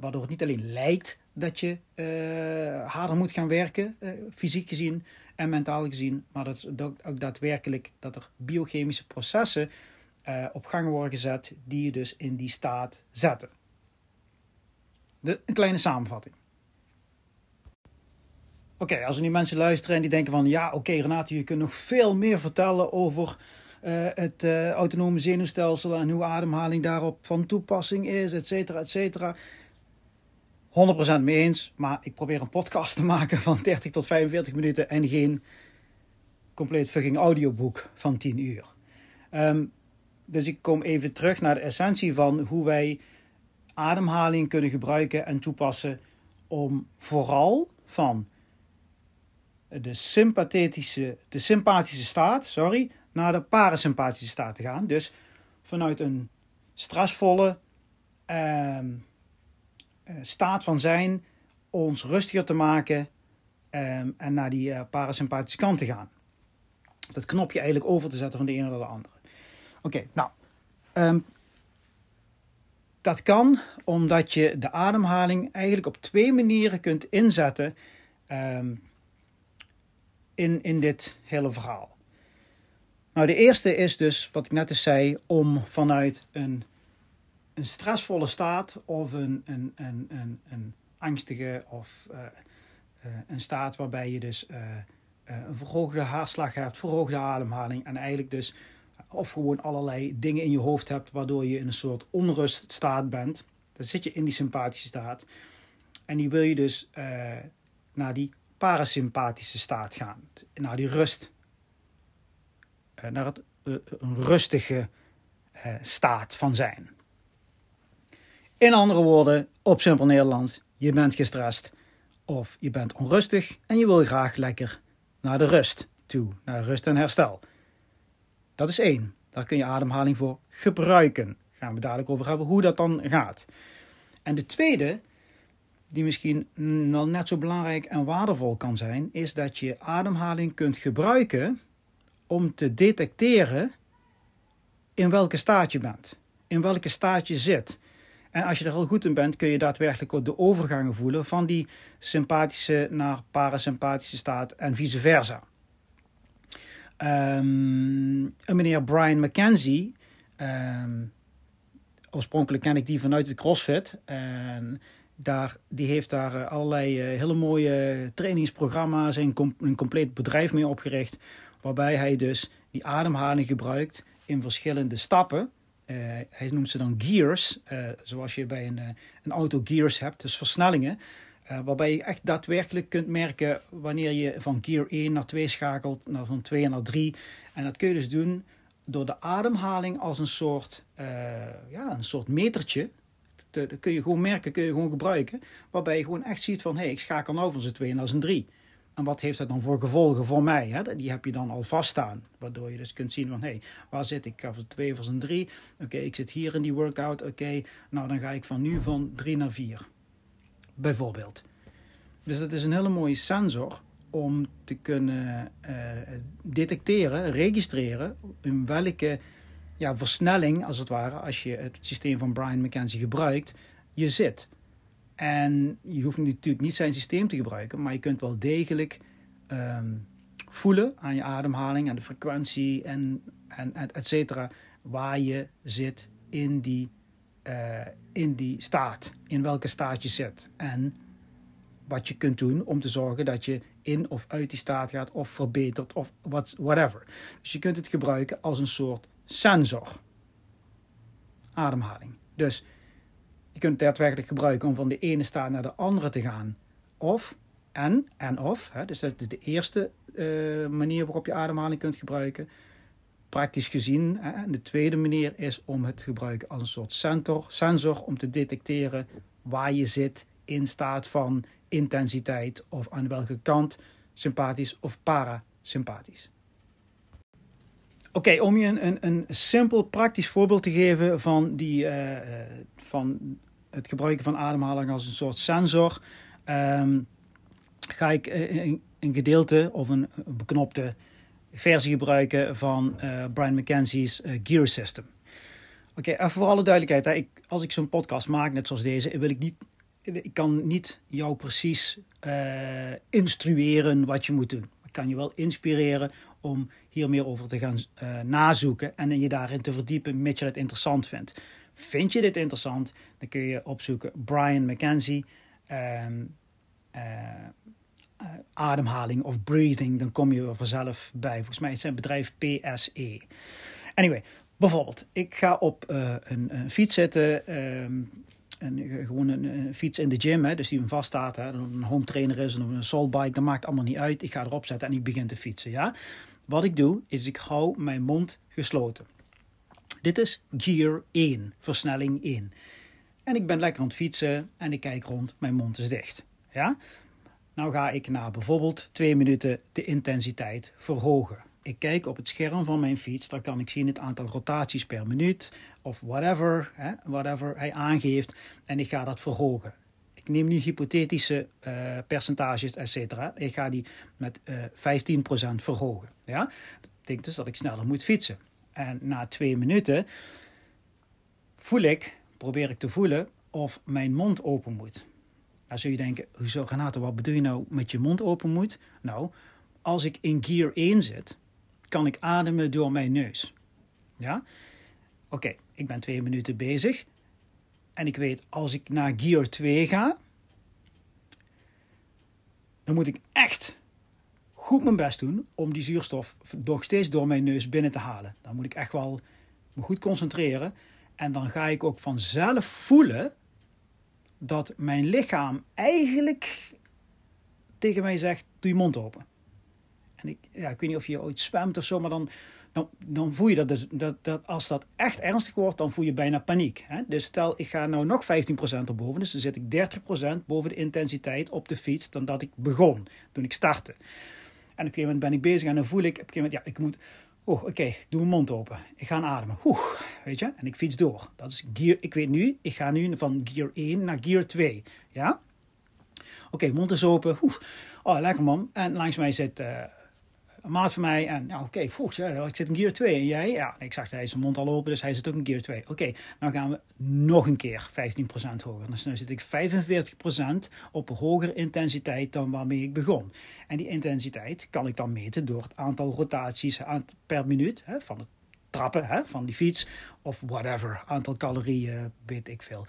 waardoor het niet alleen lijkt dat je uh, harder moet gaan werken, uh, fysiek gezien en mentaal gezien, maar dat is ook daadwerkelijk dat er biochemische processen op gang worden gezet die je dus in die staat zetten. De, een kleine samenvatting. Oké, als er nu mensen luisteren en die denken van ja, oké okay, Renate, je kunt nog veel meer vertellen over het autonome zenuwstelsel en hoe ademhaling daarop van toepassing is, et cetera, et cetera. 100% mee eens, maar ik probeer een podcast te maken van 30 tot 45 minuten en geen compleet fucking audioboek van 10 uur. Um, dus ik kom even terug naar de essentie van hoe wij ademhaling kunnen gebruiken en toepassen om vooral van de sympathische, de sympathische staat, sorry, naar de parasympathische staat te gaan. Dus vanuit een stressvolle ehm, eh, staat van zijn ons rustiger te maken ehm, en naar die uh, parasympathische kant te gaan. Dat knopje eigenlijk over te zetten van de ene naar de andere. Oké, nou. Ehm, dat kan omdat je de ademhaling eigenlijk op twee manieren kunt inzetten in, in dit hele verhaal. Nou, de eerste is dus, wat ik net eens zei, om vanuit een, een stressvolle staat of een, een, een, een, een angstige of uh, uh, een staat waarbij je dus uh, een verhoogde hartslag hebt, verhoogde ademhaling en eigenlijk dus of gewoon allerlei dingen in je hoofd hebt waardoor je in een soort onruststaat bent. Dan zit je in die sympathische staat. En die wil je dus naar die parasympathische staat gaan, naar die rust eh, naar het, eh, een rustige eh, staat van zijn. In andere woorden, op simpel Nederlands, je bent gestrest of je bent onrustig en je wil graag lekker naar de rust toe, naar rust en herstel. Dat is één. Daar kun je ademhaling voor gebruiken. Daar gaan we dadelijk over hebben hoe dat dan gaat. En de tweede, die misschien wel net zo belangrijk en waardevol kan zijn, is dat je ademhaling kunt gebruiken om te detecteren in welke staat je bent, in welke staat je zit. En als je er al goed in bent, kun je daadwerkelijk ook de overgangen voelen van die sympathische naar parasympathische staat en vice versa. Um, meneer Brian McKenzie, ehm, oorspronkelijk ken ik die vanuit het CrossFit. En daar, die heeft daar eh, allerlei uh, hele mooie trainingsprogramma's en een compleet bedrijf mee opgericht. Waarbij hij dus die ademhaling gebruikt in verschillende stappen. Uh, hij noemt ze dan gears, zoals je bij een, een auto gears hebt, dus versnellingen. waarbij je echt daadwerkelijk kunt merken wanneer je van gear 1 naar 2 schakelt, naar van 2 naar 3. En dat kun je dus doen door de ademhaling als een soort, ja, een soort metertje dat kun je gewoon merken, kun je gewoon gebruiken. Waarbij je gewoon echt ziet van, hé, hey, ik schakel nou van z'n twee naar z'n drie. En wat heeft dat dan voor gevolgen voor mij? Hè? Die heb je dan al vaststaan. Waardoor je dus kunt zien van, hé, hey, waar zit ik? Van twee of een drie. Oké, ik zit hier in die workout. Oké, nou dan ga ik van nu van drie naar vier. Bijvoorbeeld. Dus dat is een hele mooie sensor om te kunnen uh, detecteren, registreren in welke ja, versnelling, als het ware, als je het systeem van Brian McKenzie gebruikt, je zit. En je hoeft natuurlijk niet zijn systeem te gebruiken, maar je kunt wel degelijk ehm, voelen aan je ademhaling en de frequentie en, en, et cetera, waar je zit in die, uh, in die staat, in welke staat je zit. En wat je kunt doen om te zorgen dat je in of uit die staat gaat of verbetert of what, whatever. Dus je kunt het gebruiken als een soort sensor. Ademhaling. Dus je kunt het daadwerkelijk gebruiken om van de ene staat naar de andere te gaan. Of, en, en of. Hè, dus dat is de eerste uh, manier waarop je ademhaling kunt gebruiken. Praktisch gezien. Hè, de tweede manier is om het te gebruiken als een soort sensor, sensor om te detecteren waar je zit in staat van intensiteit of aan welke kant, sympathisch of parasympathisch. Oké, om je een, een, een, simpel praktisch voorbeeld te geven van, die, uh, van het gebruiken van ademhaling als een soort sensor, um, ga ik een, een, gedeelte of een beknopte versie gebruiken van Brian McKenzie's Gear System. Oké, even voor alle duidelijkheid, hè, ik, als ik zo'n podcast maak, net zoals deze, wil ik niet ik kan niet jou precies instrueren wat je moet doen kan je wel inspireren om hier meer over te gaan uh, nazoeken en je daarin te verdiepen, mits je het interessant vindt. Vind je dit interessant, dan kun je opzoeken Brian McKenzie, um, uh, ademhaling of breathing, dan kom je er vanzelf bij. Volgens mij is zijn bedrijf PSE. Anyway, bijvoorbeeld, ik ga op een, fiets zitten. Um, een, gewoon een, fiets in de gym, hè, dus die hem vaststaat. Hè, een home trainer is of een assault bike, dat maakt allemaal niet uit. Ik ga erop zetten en ik begin te fietsen. Ja? Wat ik doe, is ik hou mijn mond gesloten. Dit is gear 1, versnelling 1. En ik ben lekker aan het fietsen en ik kijk rond, mijn mond is dicht. Ja? Nou ga ik na bijvoorbeeld twee minuten de intensiteit verhogen ik kijk op het scherm van mijn fiets, dan kan ik zien het aantal rotaties per minuut of whatever, hè, whatever hij aangeeft en ik ga dat verhogen. Ik neem nu hypothetische uh, percentages, etc. Ik ga die met uh, eh, 15% verhogen. Ja? Dat betekent dus dat ik sneller moet fietsen. En na twee minuten voel ik, probeer ik te voelen of mijn mond open moet. Dan zul je denken, hoezo Renato, wat bedoel je nou met je mond open moet? Nou, als ik in gear 1 zit, kan ik ademen door mijn neus. Ja? Oké, ik ben twee minuten bezig. En ik weet, als ik naar gear 2 ga, dan moet ik echt goed mijn best doen om die zuurstof nog steeds door mijn neus binnen te halen. Dan moet ik echt wel me goed concentreren. En dan ga ik ook vanzelf voelen dat mijn lichaam eigenlijk tegen mij zegt: doe je mond open. En ik, ja, ik weet niet of je ooit zwemt of zo, maar dan, dan, dan voel je dat, dus, dat, dat als dat echt ernstig wordt, dan voel je bijna paniek. Hè? Dus stel, ik ga nou nog 15% erboven, dus dan zit ik 30% boven de intensiteit op de fiets dan dat ik begon, toen ik startte. En op een gegeven moment ben ik bezig en dan voel ik, op een gegeven moment, ja, ik moet, oh, oké, doe mijn mond open. Ik ga ademen, oeh, weet je, en ik fiets door. Dat is gear, ik weet nu, ik ga nu van gear 1 naar gear 2, ja. Oké, mond is open. Oeh, oh, lekker man. En langs mij zit uh, een maat van mij. En ja, oké, okay, ik zit in gear 2. En jij? Ja, ik zag, hij is zijn mond al open, dus hij zit ook in gear 2. Oké, okay, dan gaan we nog een keer 15% hoger. Dus nu zit ik 45% op hogere intensiteit dan waarmee ik begon. En die intensiteit kan ik dan meten door het aantal rotaties per minuut hè, van het trappen hè, van die fiets. Of whatever, aantal calorieën, weet ik veel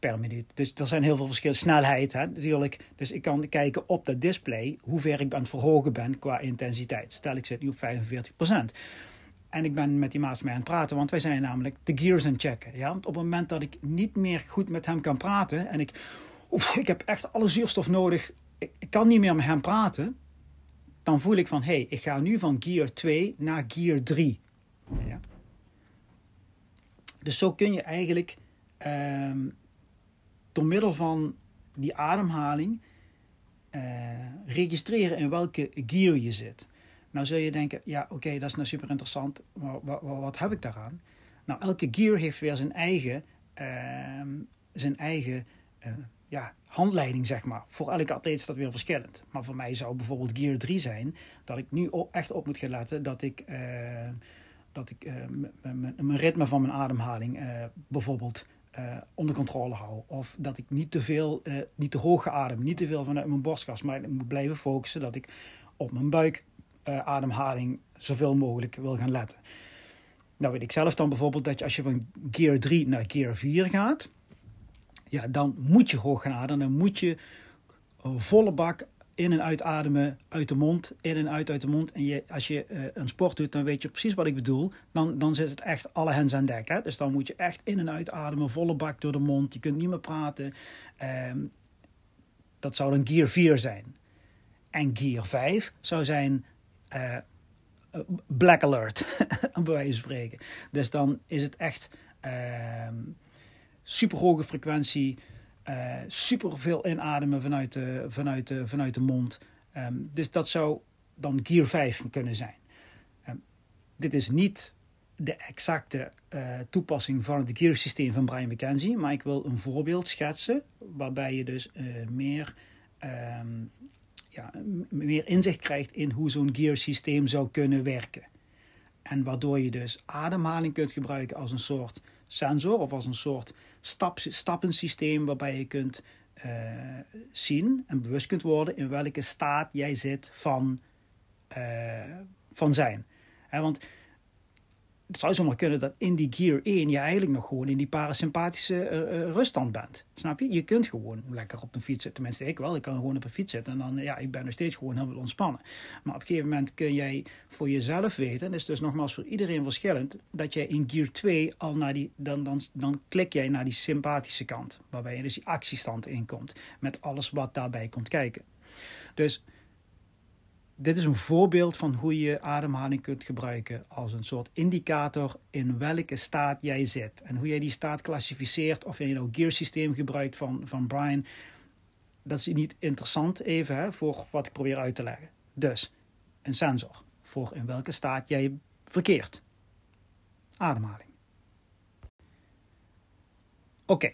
per minuut. Dus er zijn heel veel verschillen. Snelheid hè, natuurlijk. Dus ik kan kijken op dat display hoe ver ik aan het verhogen ben qua intensiteit. Stel ik zit nu op 45%. En ik ben met die maat mee aan het praten, want wij zijn namelijk de gears aan checken. Ja? Want op het moment dat ik niet meer goed met hem kan praten en ik, oef, ik heb echt alle zuurstof nodig, ik, kan niet meer met hem praten, dan voel ik van hé, hey, ik ga nu van gear 2 naar gear 3. Ja? Dus zo kun je eigenlijk um, door middel van die ademhaling uh, registreren in welke gear je zit. Nou zul je denken, ja oké, dat is nou super interessant, maar wat, heb ik daaraan? Nou, elke gear heeft weer zijn eigen, uh, zijn eigen uh, ja, handleiding, zeg maar. Voor elke atleet is dat weer verschillend. Maar voor mij zou bijvoorbeeld gear 3 zijn, dat ik nu echt op moet gaan letten dat ik, dat ik mijn ritme van mijn ademhaling bijvoorbeeld uh, onder controle hou. Of dat ik niet te veel, uh, niet te hoog adem, niet te veel vanuit mijn borstkas. Maar ik moet blijven focussen dat ik op mijn buikademhaling uh, zoveel mogelijk wil gaan letten. Nou weet ik zelf dan bijvoorbeeld dat je als je van gear 3 naar gear 4 gaat. Ja, dan moet je hoog gaan ademen. Dan moet je volle bak in- en uitademen uit de mond, in en uit uit de mond. En je, als je uh, een sport doet, dan weet je precies wat ik bedoel. Dan, dan zit het echt alle hens aan dek. Hè? Dus dan moet je echt in- en uitademen, volle bak door de mond. Je kunt niet meer praten. Um, dat zou dan gear 4 zijn. En gear 5 zou zijn uh, black alert, bij wijze van spreken. Dus dan is het echt uh, super hoge frequentie uh, super veel inademen vanuit de, vanuit de, vanuit de mond. Um, dus dat zou dan Gear 5 kunnen zijn. Um, dit is niet de exacte uh, toepassing van het Gear systeem van Brian McKenzie, maar ik wil een voorbeeld schetsen waarbij je dus uh, meer, um, ja, meer inzicht krijgt in hoe zo'n Gear systeem zou kunnen werken. En waardoor je dus ademhaling kunt gebruiken als een soort sensor of als een soort stap, stappensysteem waarbij je kunt uh, zien en bewust kunt worden in welke staat jij zit van, uh, van zijn. Want het zou zomaar kunnen dat in die gear 1 je eigenlijk nog gewoon in die parasympathische uh, ruststand bent. Snap je? Je kunt gewoon lekker op een fiets zitten. Tenminste, ik wel. Ik kan gewoon op een fiets zitten en dan, ja, ik ben nog steeds gewoon heel ontspannen. Maar op een gegeven moment kun jij voor jezelf weten, en dat is dus nogmaals voor iedereen verschillend, dat jij in gear 2 al naar die, dan, dan, dan klik jij naar die sympathische kant. Waarbij je dus die actiestand inkomt. Met alles wat daarbij komt kijken. Dus dit is een voorbeeld van hoe je ademhaling kunt gebruiken als een soort indicator in welke staat jij zit. En hoe jij die staat klassificeert, of je nou gear systeem gebruikt van, van Brian, dat is niet interessant even hè, voor wat ik probeer uit te leggen. Dus een sensor voor in welke staat jij verkeert. Ademhaling. Oké,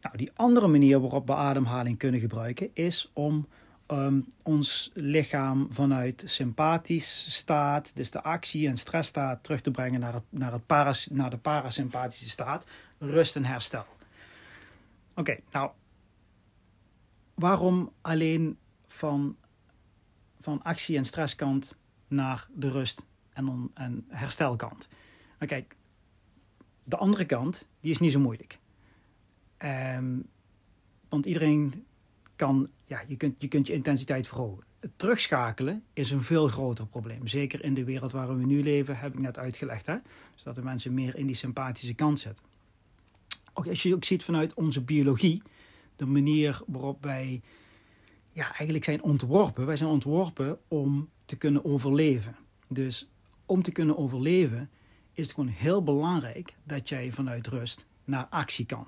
nou die andere manier waarop we ademhaling kunnen gebruiken is om um, ons lichaam vanuit sympathisch staat, dus de actie- en stressstaat, terug te brengen naar, het, naar, het naar de parasympathische staat, rust en herstel. Oké, nou, waarom alleen van, van actie- en stresskant naar de rust- en, en herstelkant? Nou kijk, de andere kant, die is niet zo moeilijk. Um, want iedereen kan, ja, je, kunt, je kunt je intensiteit verhogen. Het terugschakelen is een veel groter probleem. Zeker in de wereld waarin we nu leven, heb ik net uitgelegd. Hè? Dus de mensen meer in die sympathische kant zitten. Ook als je ook ziet vanuit onze biologie, de manier waarop wij ja, eigenlijk zijn ontworpen. Wij zijn ontworpen om te kunnen overleven. Dus om te kunnen overleven is het gewoon heel belangrijk dat jij vanuit rust naar actie kan.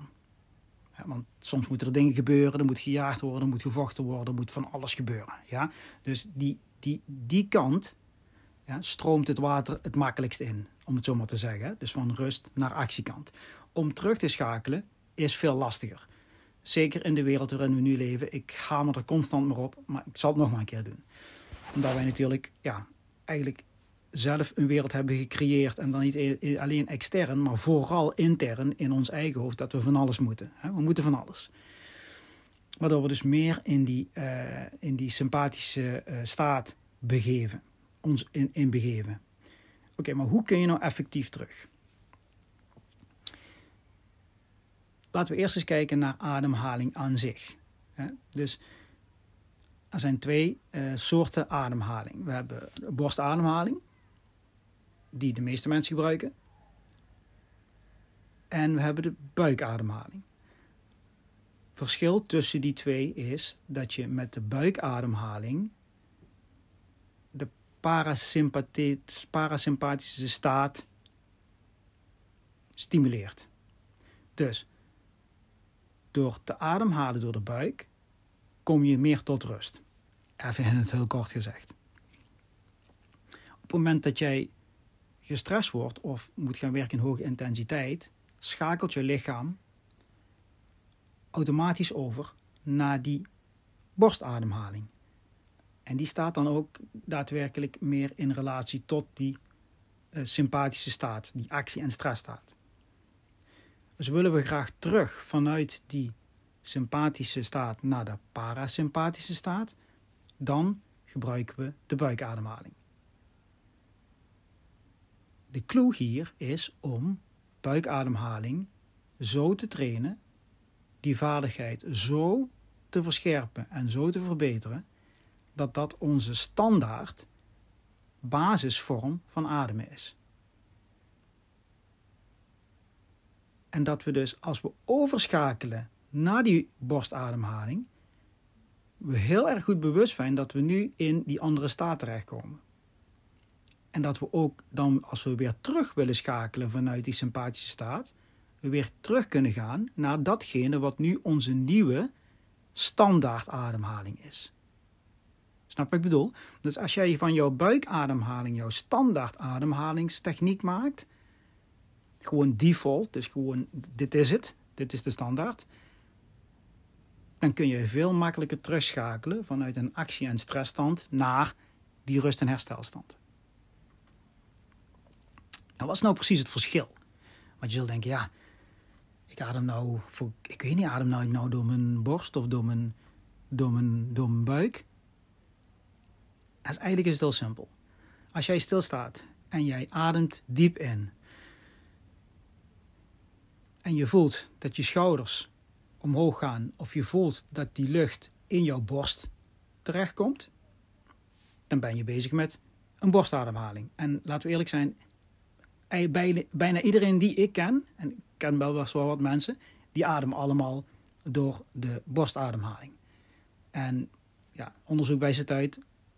Want soms moeten er dingen gebeuren, er moet gejaagd worden, er moet gevochten worden, er moet van alles gebeuren. Ja? Dus die, die, die kant ja, stroomt het water het makkelijkst in, om het zo maar te zeggen. Dus van rust naar actiekant. Om terug te schakelen is veel lastiger. Zeker in de wereld waarin we nu leven. Ik hamer er constant maar op, maar ik zal het nog maar een keer doen. Omdat wij natuurlijk ja, eigenlijk zelf een wereld hebben gecreëerd. En dan niet alleen extern, maar vooral intern in ons eigen hoofd. Dat we van alles moeten. We moeten van alles. Waardoor we dus meer in die, uh, in die sympathische uh, staat begeven. Ons in, in begeven. Oké, maar hoe kun je nou effectief terug? Laten we eerst eens kijken naar ademhaling aan zich. Dus er zijn twee uh, soorten ademhaling. We hebben borstademhaling, die de meeste mensen gebruiken. En we hebben de buikademhaling. Verschil tussen die twee is dat je met de buikademhaling de parasympathische staat stimuleert. Dus door te ademhalen door de buik kom je meer tot rust. Even in het heel kort gezegd. Op het moment dat jij gestrest wordt of moet gaan werken in hoge intensiteit, schakelt je lichaam automatisch over naar die borstademhaling. En die staat dan ook daadwerkelijk meer in relatie tot die uh, sympathische staat, die actie- en stressstaat. Dus willen we graag terug vanuit die sympathische staat naar de parasympathische staat, dan gebruiken we de buikademhaling. De clue hier is om buikademhaling zo te trainen, die vaardigheid zo te verscherpen en zo te verbeteren, dat dat onze standaard basisvorm van ademen is. En dat we dus als we overschakelen naar die borstademhaling, we heel erg goed bewust zijn dat we nu in die andere staat terechtkomen. En dat we ook dan, als we weer terug willen schakelen vanuit die sympathische staat, we weer terug kunnen gaan naar datgene wat nu onze nieuwe standaard ademhaling is. Snap wat ik bedoel? Dus als jij van jouw buikademhaling jouw standaard ademhalingstechniek maakt, gewoon default, dus gewoon dit is het, dit is de standaard, dan kun je veel makkelijker terugschakelen vanuit een actie- en stressstand naar die rust- en herstelstand. Nou, wat is nou precies het verschil? Want je zult denken, ja, ik adem nou, voor, ik weet niet, adem nou, nou door mijn borst of door mijn, door mijn, door mijn buik. Dus eigenlijk is het heel simpel. Als jij stilstaat en jij ademt diep in en je voelt dat je schouders omhoog gaan of je voelt dat die lucht in jouw borst terechtkomt, dan ben je bezig met een borstademhaling. En laten we eerlijk zijn, bijna iedereen die ik ken, en ik ken wel wel wat mensen, die ademen allemaal door de borstademhaling. En ja, onderzoek wijst uit,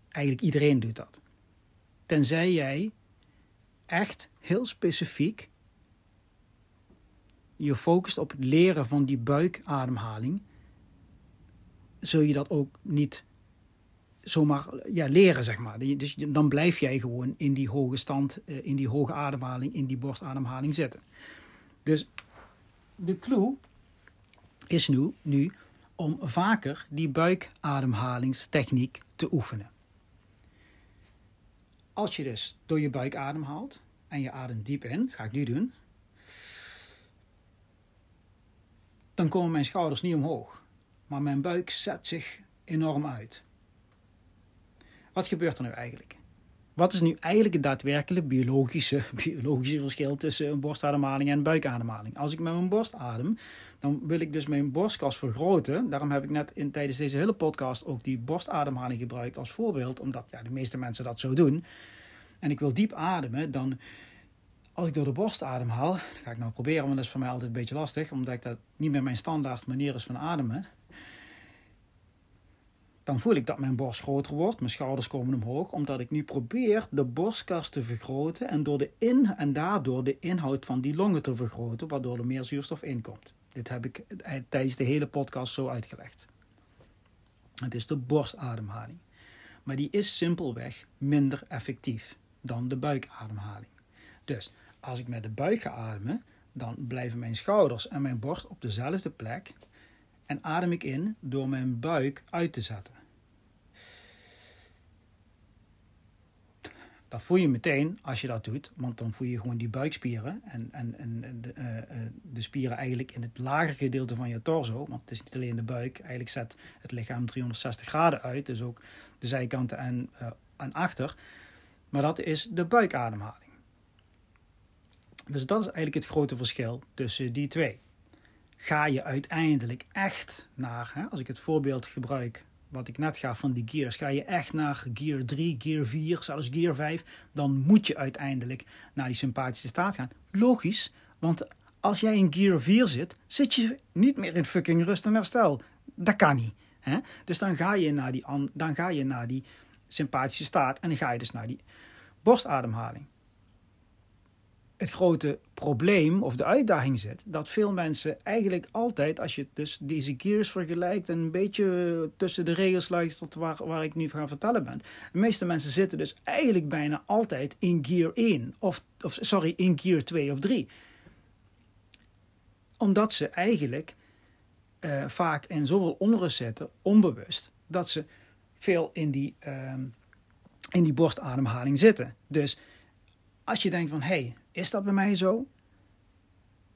eigenlijk iedereen doet dat. Tenzij jij echt heel specifiek je focust op het leren van die buikademhaling, zul je dat ook niet zomaar ja, leren, zeg maar. Dus dan blijf jij gewoon in die hoge stand, eh, in die hoge ademhaling, in die borstademhaling zitten. Dus de clue is nu, nu om vaker die buikademhalingstechniek te oefenen. Als je dus door je buik ademhaalt en je ademt diep in, ga ik nu doen, dan komen mijn schouders niet omhoog, maar mijn buik zet zich enorm uit. Wat gebeurt er nu eigenlijk? Wat is nu eigenlijk het daadwerkelijke biologische, biologische verschil tussen een borstademhaling en een buikademhaling? Als ik met mijn borst adem, dan wil ik dus mijn borstkas vergroten. Daarom heb ik net in, tijdens deze hele podcast ook die borstademhaling gebruikt als voorbeeld, omdat ja, de meeste mensen dat zo doen. En ik wil diep ademen, dan als ik door de borst ademhaal, dat ga ik nou proberen, want dat is voor mij altijd een beetje lastig, omdat ik dat niet meer mijn standaard manier is van ademen. Dan voel ik dat mijn borst groter wordt, mijn schouders komen omhoog, omdat ik nu probeer de borstkas te vergroten en, door de in, en daardoor de inhoud van die longen te vergroten, waardoor er meer zuurstof inkomt. Dit heb ik tijdens de hele podcast zo uitgelegd. Het is de borstademhaling. Maar die is simpelweg minder effectief dan de buikademhaling. Dus als ik met de buik ga ademen, dan blijven mijn schouders en mijn borst op dezelfde plek. En adem ik in door mijn buik uit te zetten. Dat voel je meteen als je dat doet, want dan voel je gewoon die buikspieren en, en, en de, uh, de spieren eigenlijk in het lagere gedeelte van je torso. Want het is niet alleen de buik, eigenlijk zet het lichaam 360 graden uit, dus ook de zijkanten en, uh, en achter. Maar dat is de buikademhaling. Dus dat is eigenlijk het grote verschil tussen die twee. Ga je uiteindelijk echt naar, hè, als ik het voorbeeld gebruik wat ik net gaf van die gears, ga je echt naar gear 3, gear 4, zelfs gear 5, dan moet je uiteindelijk naar die sympathische staat gaan. Logisch, want als jij in gear 4 zit, zit je niet meer in fucking rust en herstel. Dat kan niet. Hè? Dus dan ga, je naar die, dan ga je naar die sympathische staat en dan ga je dus naar die borstademhaling het grote probleem of de uitdaging zit, dat veel mensen eigenlijk altijd, als je dus deze gears vergelijkt en een beetje tussen de regels luistert waar, waar ik nu ga vertellen ben, de meeste mensen zitten dus eigenlijk bijna altijd in gear 1, of, of sorry, in gear 2 of 3. Omdat ze eigenlijk uh, vaak in zoveel onrust zitten, onbewust, dat ze veel in die, uh, in die borstademhaling zitten. Dus als je denkt van, hé, hey, is dat bij mij zo?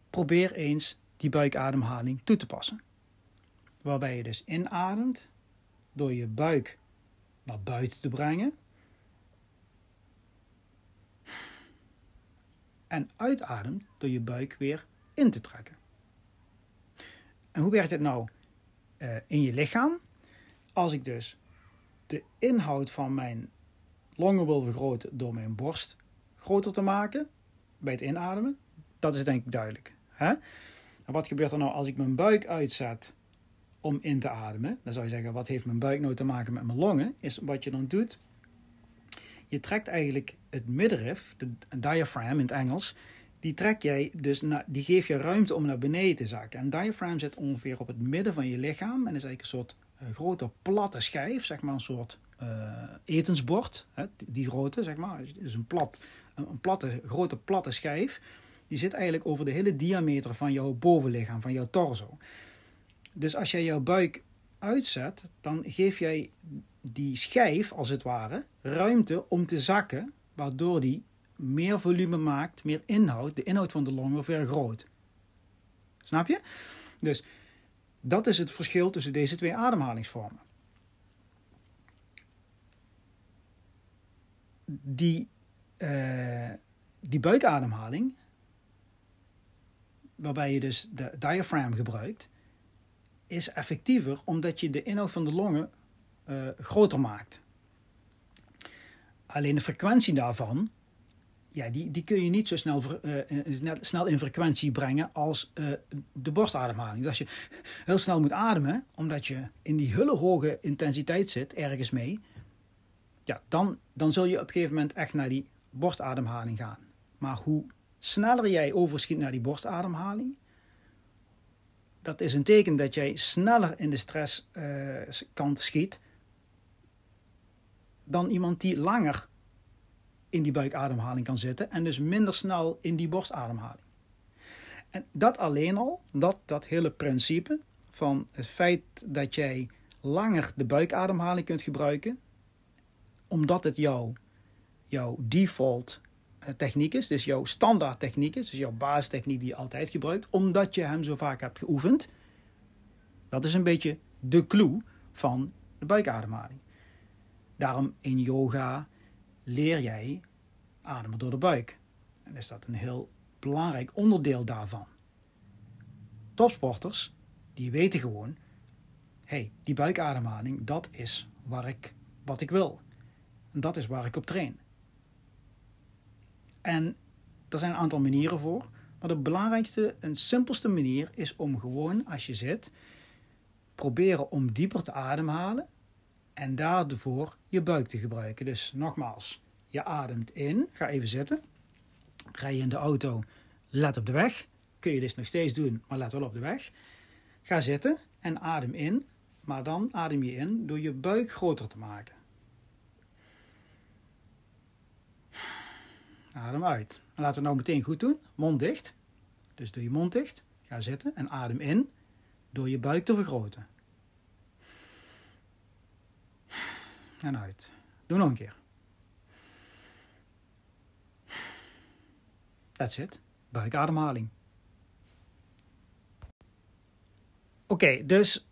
Probeer eens die buikademhaling toe te passen. Waarbij je dus inademt door je buik naar buiten te brengen. En uitademt door je buik weer in te trekken. En hoe werkt het nou uh, in je lichaam? Als ik dus de inhoud van mijn longen wil vergroten door mijn borst groter te maken, bij het inademen. Dat is denk ik duidelijk. Hè? En wat gebeurt er nou als ik mijn buik uitzet om in te ademen? Dan zou je zeggen, wat heeft mijn buik nou te maken met mijn longen? Is wat je dan doet, je trekt eigenlijk het middenrif, de diaphragm in het Engels, die trek jij dus naar, die geef je ruimte om naar beneden te zakken. En diaphragm zit ongeveer op het midden van je lichaam en is eigenlijk een soort uh, grote platte schijf, zeg maar een soort etensbord, hè, die grote, zeg maar, is een, plat, een, platte, grote platte schijf. Die zit eigenlijk over de hele diameter van jouw bovenlichaam, van jouw torso. Dus als jij jouw buik uitzet, dan geef jij die schijf, als het ware, ruimte om te zakken, waardoor die meer volume maakt, meer inhoud, de inhoud van de longen vergroot. Snap je? Dus dat is het verschil tussen deze twee ademhalingsvormen. Die, uh, die buikademhaling, waarbij je dus de diaphragm gebruikt, is effectiever omdat je de inhoud van de longen uh, groter maakt. Alleen de frequentie daarvan, ja, die, die kun je niet zo snel, uh, snel in frequentie brengen als de borstademhaling. Dus als je heel snel moet ademen, omdat je in die hele hoge intensiteit zit, ergens mee, ja, dan, dan zul je op een gegeven moment echt naar die borstademhaling gaan. Maar hoe sneller jij overschiet naar die borstademhaling, dat is een teken dat jij sneller in de stresskant uh, schiet dan iemand die langer in die buikademhaling kan zitten en dus minder snel in die borstademhaling. En dat alleen al, dat, dat hele principe van het feit dat jij langer de buikademhaling kunt gebruiken, omdat het jouw, jouw default eh, techniek is, dus jouw standaard techniek is, dus jouw basistechniek die je altijd gebruikt, omdat je hem zo vaak hebt geoefend. Dat is een beetje de clue van de buikademhaling. Daarom in yoga leer jij ademen door de buik. En is dat een heel belangrijk onderdeel daarvan. Topsporters, die weten gewoon, hey, die buikademhaling, dat is waar ik, wat ik wil. En dat is waar ik op train. En er zijn een aantal manieren voor. Maar de belangrijkste en simpelste manier is om gewoon als je zit, proberen om dieper te ademhalen en daarvoor je buik te gebruiken. Dus nogmaals, je ademt in, ga even zitten. Rij je in de auto, let op de weg. Kun je dus nog steeds doen, maar let wel op de weg. Ga zitten en adem in, maar dan adem je in door je buik groter te maken. Adem uit. En laten we nou meteen goed doen. Mond dicht. Dus doe je mond dicht. Ga zitten en adem in. door je buik te vergroten. En uit. Doe nog een keer. That's it. Buikademhaling. Oké, dus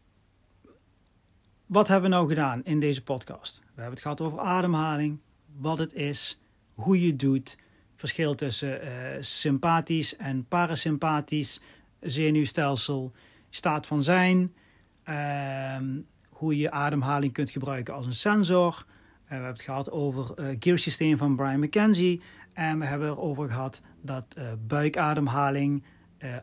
wat hebben we nou gedaan in deze podcast? We hebben het gehad over ademhaling, wat het is, hoe je het doet, verschil tussen uh, sympathisch en parasympathisch zenuwstelsel, staat van zijn, uh, hoe je ademhaling kunt gebruiken als een sensor. Uh, we hebben het gehad over het uh, gearsysteem van Brian McKenzie en we hebben erover gehad dat buikademhaling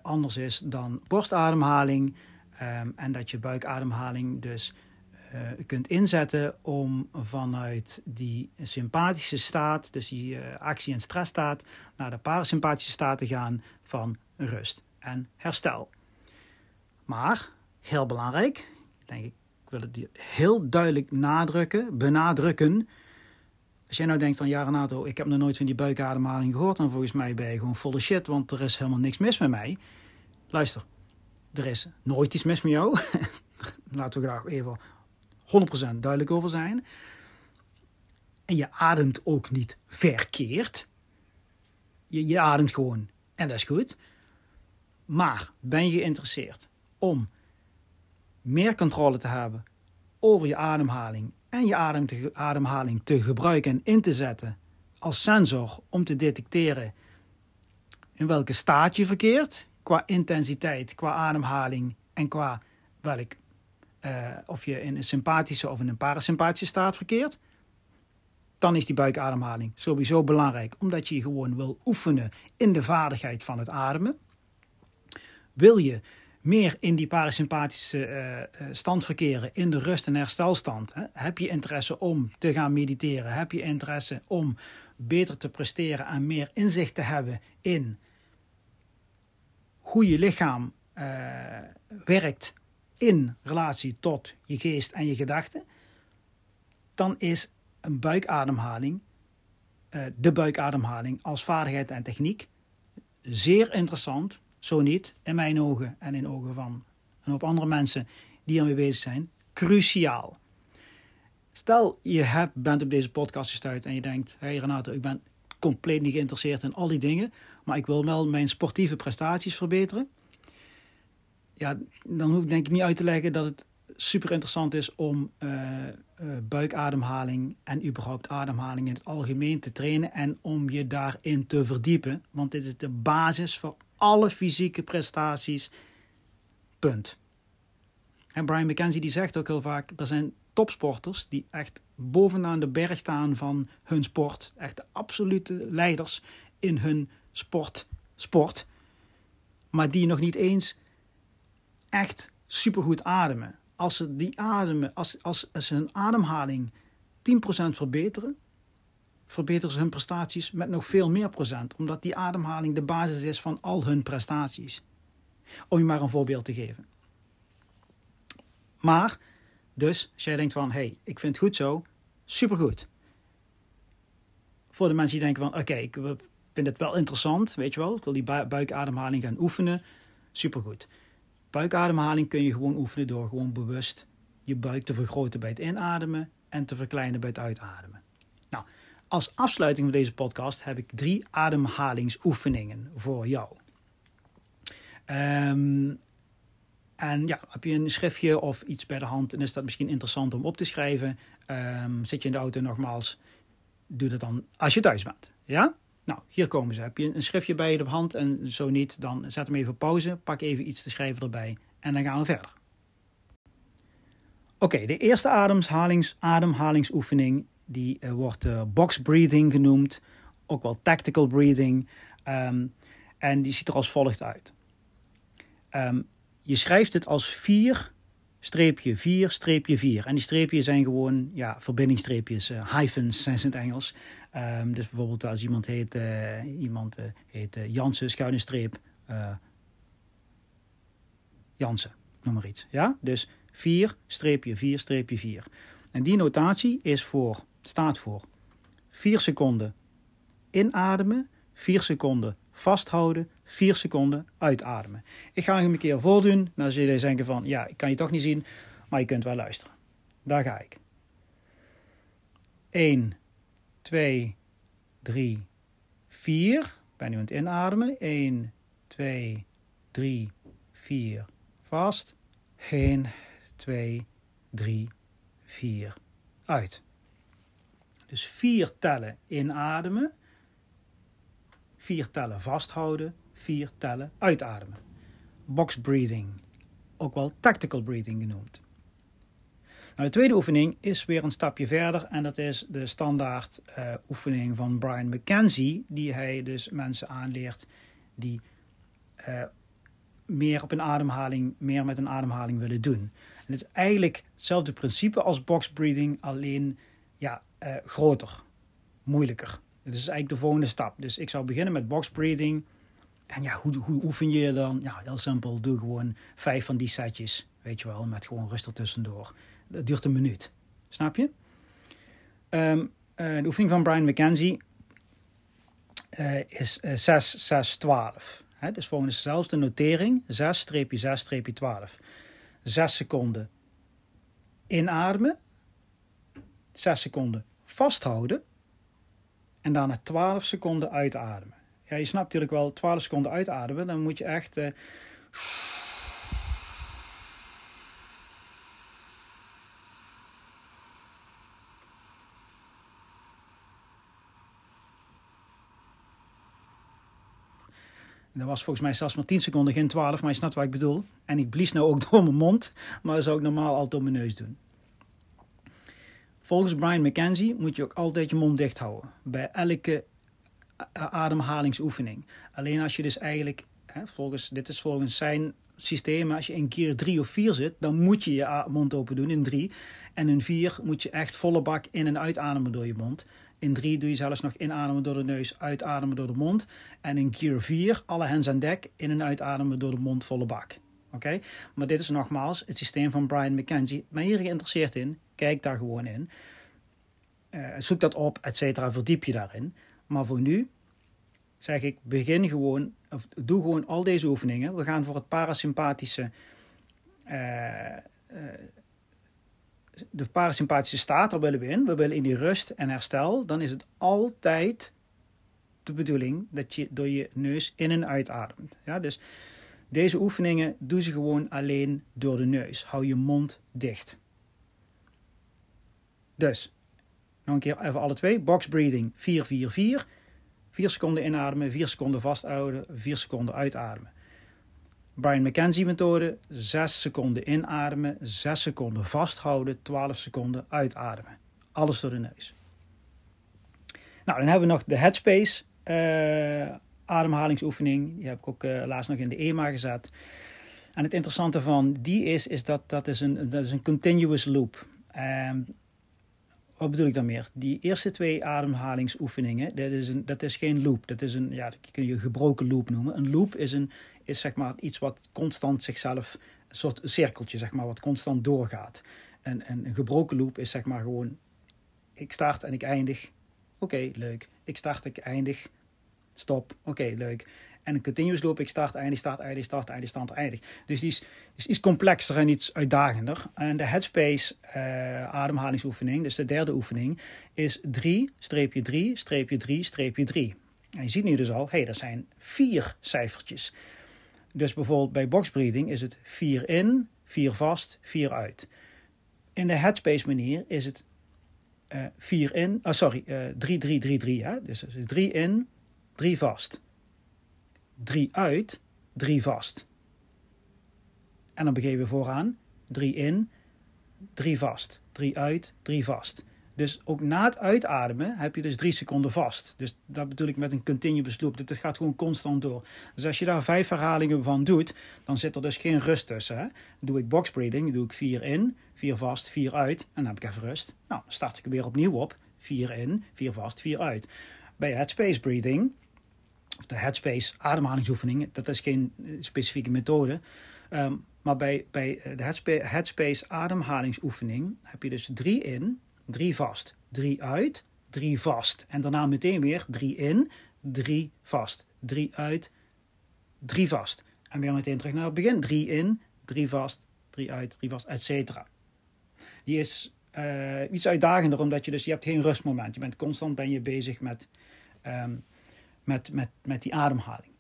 anders is dan borstademhaling um, en dat je buikademhaling dus kunt inzetten om vanuit die sympathische staat, dus die actie- en stressstaat, naar de parasympathische staat te gaan van rust en herstel. Maar, heel belangrijk, denk ik, ik wil het heel duidelijk nadrukken, benadrukken. Als jij nou denkt van ja Renato, ik heb nog nooit van die buikademhaling gehoord, dan volgens mij ben je gewoon volle shit, want er is helemaal niks mis met mij. Luister, er is nooit iets mis met jou. Laten we graag even 100% duidelijk over zijn. En je ademt ook niet verkeerd. Je, je ademt gewoon en dat is goed. Maar ben je geïnteresseerd om meer controle te hebben over je ademhaling en je adem te, ademhaling te gebruiken en in te zetten als sensor om te detecteren in welke staat je verkeert, qua intensiteit, qua ademhaling en qua welk, uh, of je in een sympathische of in een parasympathische staat verkeert, dan is die buikademhaling sowieso belangrijk, omdat je gewoon wil oefenen in de vaardigheid van het ademen. Wil je meer in die parasympathische uh, stand verkeren, in de rust- en herstelstand? Hè? Heb je interesse om te gaan mediteren? Heb je interesse om beter te presteren en meer inzicht te hebben in hoe je lichaam werkt in relatie tot je geest en je gedachten? Dan is een buikademhaling, de buikademhaling als vaardigheid en techniek, zeer interessant zo niet, in mijn ogen en in ogen van een hoop andere mensen die ermee bezig zijn, cruciaal. Stel, je hebt, bent op deze podcast gestuurd en je denkt: hé hey Renato, ik ben compleet niet geïnteresseerd in al die dingen, maar ik wil wel mijn sportieve prestaties verbeteren. Ja, dan hoef ik denk ik niet uit te leggen dat het super interessant is om uh, uh, buikademhaling en überhaupt ademhaling in het algemeen te trainen en om je daarin te verdiepen. Want dit is de basis voor alle fysieke prestaties. Punt. En Brian McKenzie die zegt ook heel vaak, er zijn topsporters die echt bovenaan de berg staan van hun sport. Echt de absolute leiders in hun sport, sport. Maar die nog niet eens echt supergoed ademen. Als ze die ademen, als, als, als ze hun ademhaling 10% verbeteren, verbeteren ze hun prestaties met nog veel meer procent, omdat die ademhaling de basis is van al hun prestaties. Om je maar een voorbeeld te geven. Maar, dus, als jij denkt van, hey, ik vind het goed zo, supergoed. Voor de mensen die denken van, oké, ik vind het wel interessant, weet je wel, ik wil die buikademhaling gaan oefenen, supergoed. Buikademhaling kun je gewoon oefenen door gewoon bewust je buik te vergroten bij het inademen en te verkleinen bij het uitademen. Nou, als afsluiting van deze podcast heb ik drie ademhalingsoefeningen voor jou. Um, en ja, heb je een schriftje of iets bij de hand en is dat misschien interessant om op te schrijven. Um, zit je in de auto nogmaals, doe dat dan als je thuis bent. Ja? Nou, hier komen ze. Heb je een schriftje bij je op hand en zo niet, dan zet hem even op pauze, pak even iets te schrijven erbij en dan gaan we verder. Oké, de eerste ademhalings, ademhalingsoefening die uh, wordt uh, box breathing genoemd, ook wel tactical breathing. Um, en die ziet er als volgt uit. Um, je schrijft het als 4 streepje 4 streepje 4. En die streepjes zijn gewoon ja, verbindingsstreepjes, uh, hyphens zijn ze in het Engels. Um, dus bijvoorbeeld als iemand heet, iemand, heet Jansen, schuine streep Jansen, noem maar iets. Ja? Dus 4 streepje 4 streepje 4. En die notatie is voor staat voor 4 seconden inademen, 4 seconden vasthouden, 4 seconden uitademen. Ik ga hem een keer voordoen. Dan zul je denken van, ja, ik kan je toch niet zien, maar je kunt wel luisteren. Daar ga ik. 1, 2, 3, 4. Ben nu aan het inademen. 1, 2, 3, 4. Vast. 1, 2, 3, 4. Uit. Dus 4 tellen inademen. 4 tellen vasthouden. 4 tellen uitademen. Box breathing. Ook wel tactical breathing genoemd. Nou, de tweede oefening is weer een stapje verder en dat is de standaard uh, oefening van Brian McKenzie, die hij dus mensen aanleert die uh, meer op een ademhaling, meer met een ademhaling willen doen. En het is eigenlijk hetzelfde principe als box breathing, alleen ja, uh, groter, moeilijker. Dit is eigenlijk de volgende stap. Dus ik zou beginnen met box breathing. En ja, hoe, hoe oefen je dan? Ja, heel simpel. Doe gewoon vijf van die setjes, weet je wel, met gewoon rustig tussendoor. Dat duurt een minuut. Snap je? Um, uh, de oefening van Brian McKenzie uh, is uh, 6, 6, 12. He, dus volgens dezelfde notering 6-6-12. 6 seconden inademen, 6 seconden vasthouden en daarna 12 seconden uitademen. Ja, je snapt natuurlijk wel, 12 seconden uitademen, dan moet je echt. Uh, dat was volgens mij zelfs maar 10 seconden, geen 12, maar je snapt wat ik bedoel. En ik blies nou ook door mijn mond, maar dat zou ik normaal altijd door mijn neus doen. Volgens Brian McKenzie moet je ook altijd je mond dicht houden bij elke ademhalingsoefening. Alleen als je dus eigenlijk, hè, volgens, dit is volgens zijn systeem, als je in keer drie of vier zit, dan moet je je mond open doen in drie. En in vier moet je echt volle bak in- en uitademen door je mond. In drie doe je zelfs nog inademen door de neus, uitademen door de mond. En in keer vier, alle hens aan dek, in- en uitademen door de mond, volle bak. Oké? Maar dit is nogmaals het systeem van Brian McKenzie. Ben je hier geïnteresseerd in? Kijk daar gewoon in. Uh, zoek dat op, et cetera, verdiep je daarin. Maar voor nu zeg ik, begin gewoon, of doe gewoon al deze oefeningen. We gaan voor het parasympathische, uh, uh, de parasympathische staat, daar willen we in. We willen in die rust en herstel. Dan is het altijd de bedoeling dat je door je neus in en uitademt. Ja, dus deze oefeningen doe ze gewoon alleen door de neus. Hou je mond dicht. Dus, nog een keer even alle twee. Box breathing 4, 4, 4. 4 seconden inademen, 4 seconden vasthouden, 4 seconden uitademen. Brian McKenzie methode, 6 seconden inademen, 6 seconden vasthouden, 12 seconden uitademen. Alles door de neus. Nou, dan hebben we nog de Headspace uh, ademhalingsoefening. Die heb ik ook uh, laatst nog in de EMA gezet. En het interessante van die is, is dat dat is een, dat is een continuous loop. Um, wat bedoel ik dan meer? Die eerste twee ademhalingsoefeningen, dat is, een, dat is geen loop. Dat is een, ja, dat kun je gebroken loop noemen. Een loop is, een, is zeg maar iets wat constant zichzelf, een soort cirkeltje zeg maar, wat constant doorgaat. En, en een gebroken loop is zeg maar gewoon, ik start en ik eindig. Oké, leuk. Ik start, ik eindig. Stop. Oké, leuk. En een continuous loop, ik start, eindig, start, eindig, start, eindig, start, eindig. Dus die is, is iets complexer en iets uitdagender. En de Headspace uh, ademhalingsoefening, dus de derde oefening, is 3, streepje 3, streepje 3, streepje 3. En je ziet nu dus al, hé, hey, er zijn vier cijfertjes. Dus bijvoorbeeld bij boxbreathing is het 4 in, 4 vast, 4 uit. In de Headspace manier is het 4 uh, in, oh sorry, 3, 3, 3, 3. Hè? Dus 3 in, 3 vast drie uit, drie vast. En dan begeven we vooraan, drie in, drie vast. Drie uit, drie vast. Dus ook na het uitademen heb je dus drie seconden vast. Dus dat bedoel ik met een continuous loop. Het gaat gewoon constant door. Dus als je daar vijf herhalingen van doet, dan zit er dus geen rust tussen. Hè? doe ik box breathing, doe ik vier in, vier vast, vier uit. En dan heb ik even rust. Nou, dan start ik weer opnieuw op. Vier in, vier vast, vier uit. Bij headspace breathing of de headspace ademhalingsoefeningen. Dat is geen eh, specifieke methode. Um, maar bij, bij de headspace, ademhalingsoefening heb je dus drie in, drie vast, drie uit, drie vast. En daarna meteen weer drie in, drie vast, drie uit, drie vast. En weer meteen terug naar het begin. Drie in, drie vast, drie uit, drie vast, et cetera. Die is uh, iets uitdagender, omdat je dus, je hebt geen rustmoment. Je bent constant ben je bezig met, um, met, met, met die ademhaling.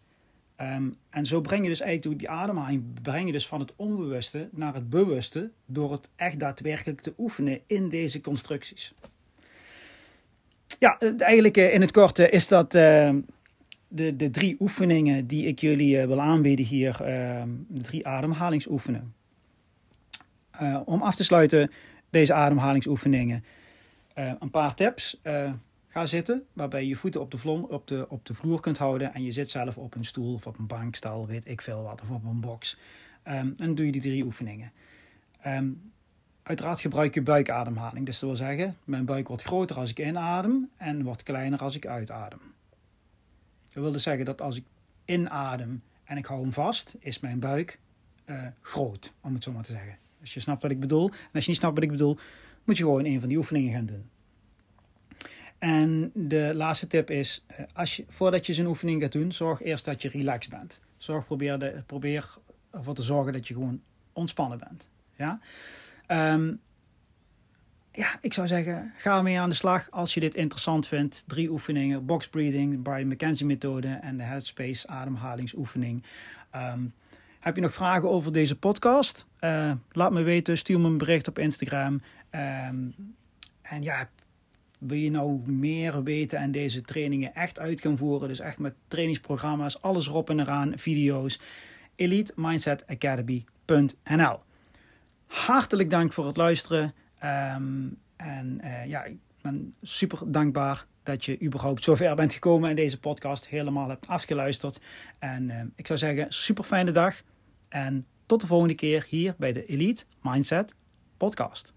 Um, en zo breng je dus eigenlijk die ademhaling breng je dus van het onbewuste naar het bewuste door het echt daadwerkelijk te oefenen in deze constructies. Ja, eigenlijk in het kort is dat uh, de, de drie oefeningen die ik jullie wil aanbieden hier, ehm, de drie ademhalingsoefeningen. Om af te sluiten deze ademhalingsoefeningen, een paar tips. Ga zitten, waarbij je je voeten op de, op, de, op de vloer kunt houden. En je zit zelf op een stoel of op een bankstal, weet ik veel wat, of op een box. Um, en dan doe je die drie oefeningen. Um, uiteraard gebruik je buikademhaling. Dus dat wil zeggen, mijn buik wordt groter als ik inadem en wordt kleiner als ik uitadem. Dat wil dus zeggen dat als ik inadem en ik hou hem vast, is mijn buik uh, groot, om het zo maar te zeggen. Als je snapt wat ik bedoel. En als je niet snapt wat ik bedoel, moet je gewoon een van die oefeningen gaan doen. En de laatste tip is, eh, als je, voordat je zo'n oefening gaat doen, zorg eerst dat je relaxed bent. Zorg, probeer, probeer ervoor te zorgen dat je gewoon ontspannen bent. Ja? Um, ja, ik zou zeggen, ga ermee aan de slag als je dit interessant vindt. Drie oefeningen, box breathing, de Brian McKenzie methode en de Headspace ademhalingsoefening. Um, heb je nog vragen over deze podcast? Uh, laat me weten, stuur me een bericht op Instagram. Um, en ja, wil je nou meer weten en deze trainingen echt uit gaan voeren, dus echt met trainingsprogramma's, alles erop en eraan, video's, elitemindsetacademy.nl. Hartelijk dank voor het luisteren. Um, en uh, ja, ik ben super dankbaar dat je überhaupt zover bent gekomen en deze podcast helemaal hebt afgeluisterd. En uh, ik zou zeggen, super fijne dag. En tot de volgende keer hier bij de Elite Mindset Podcast.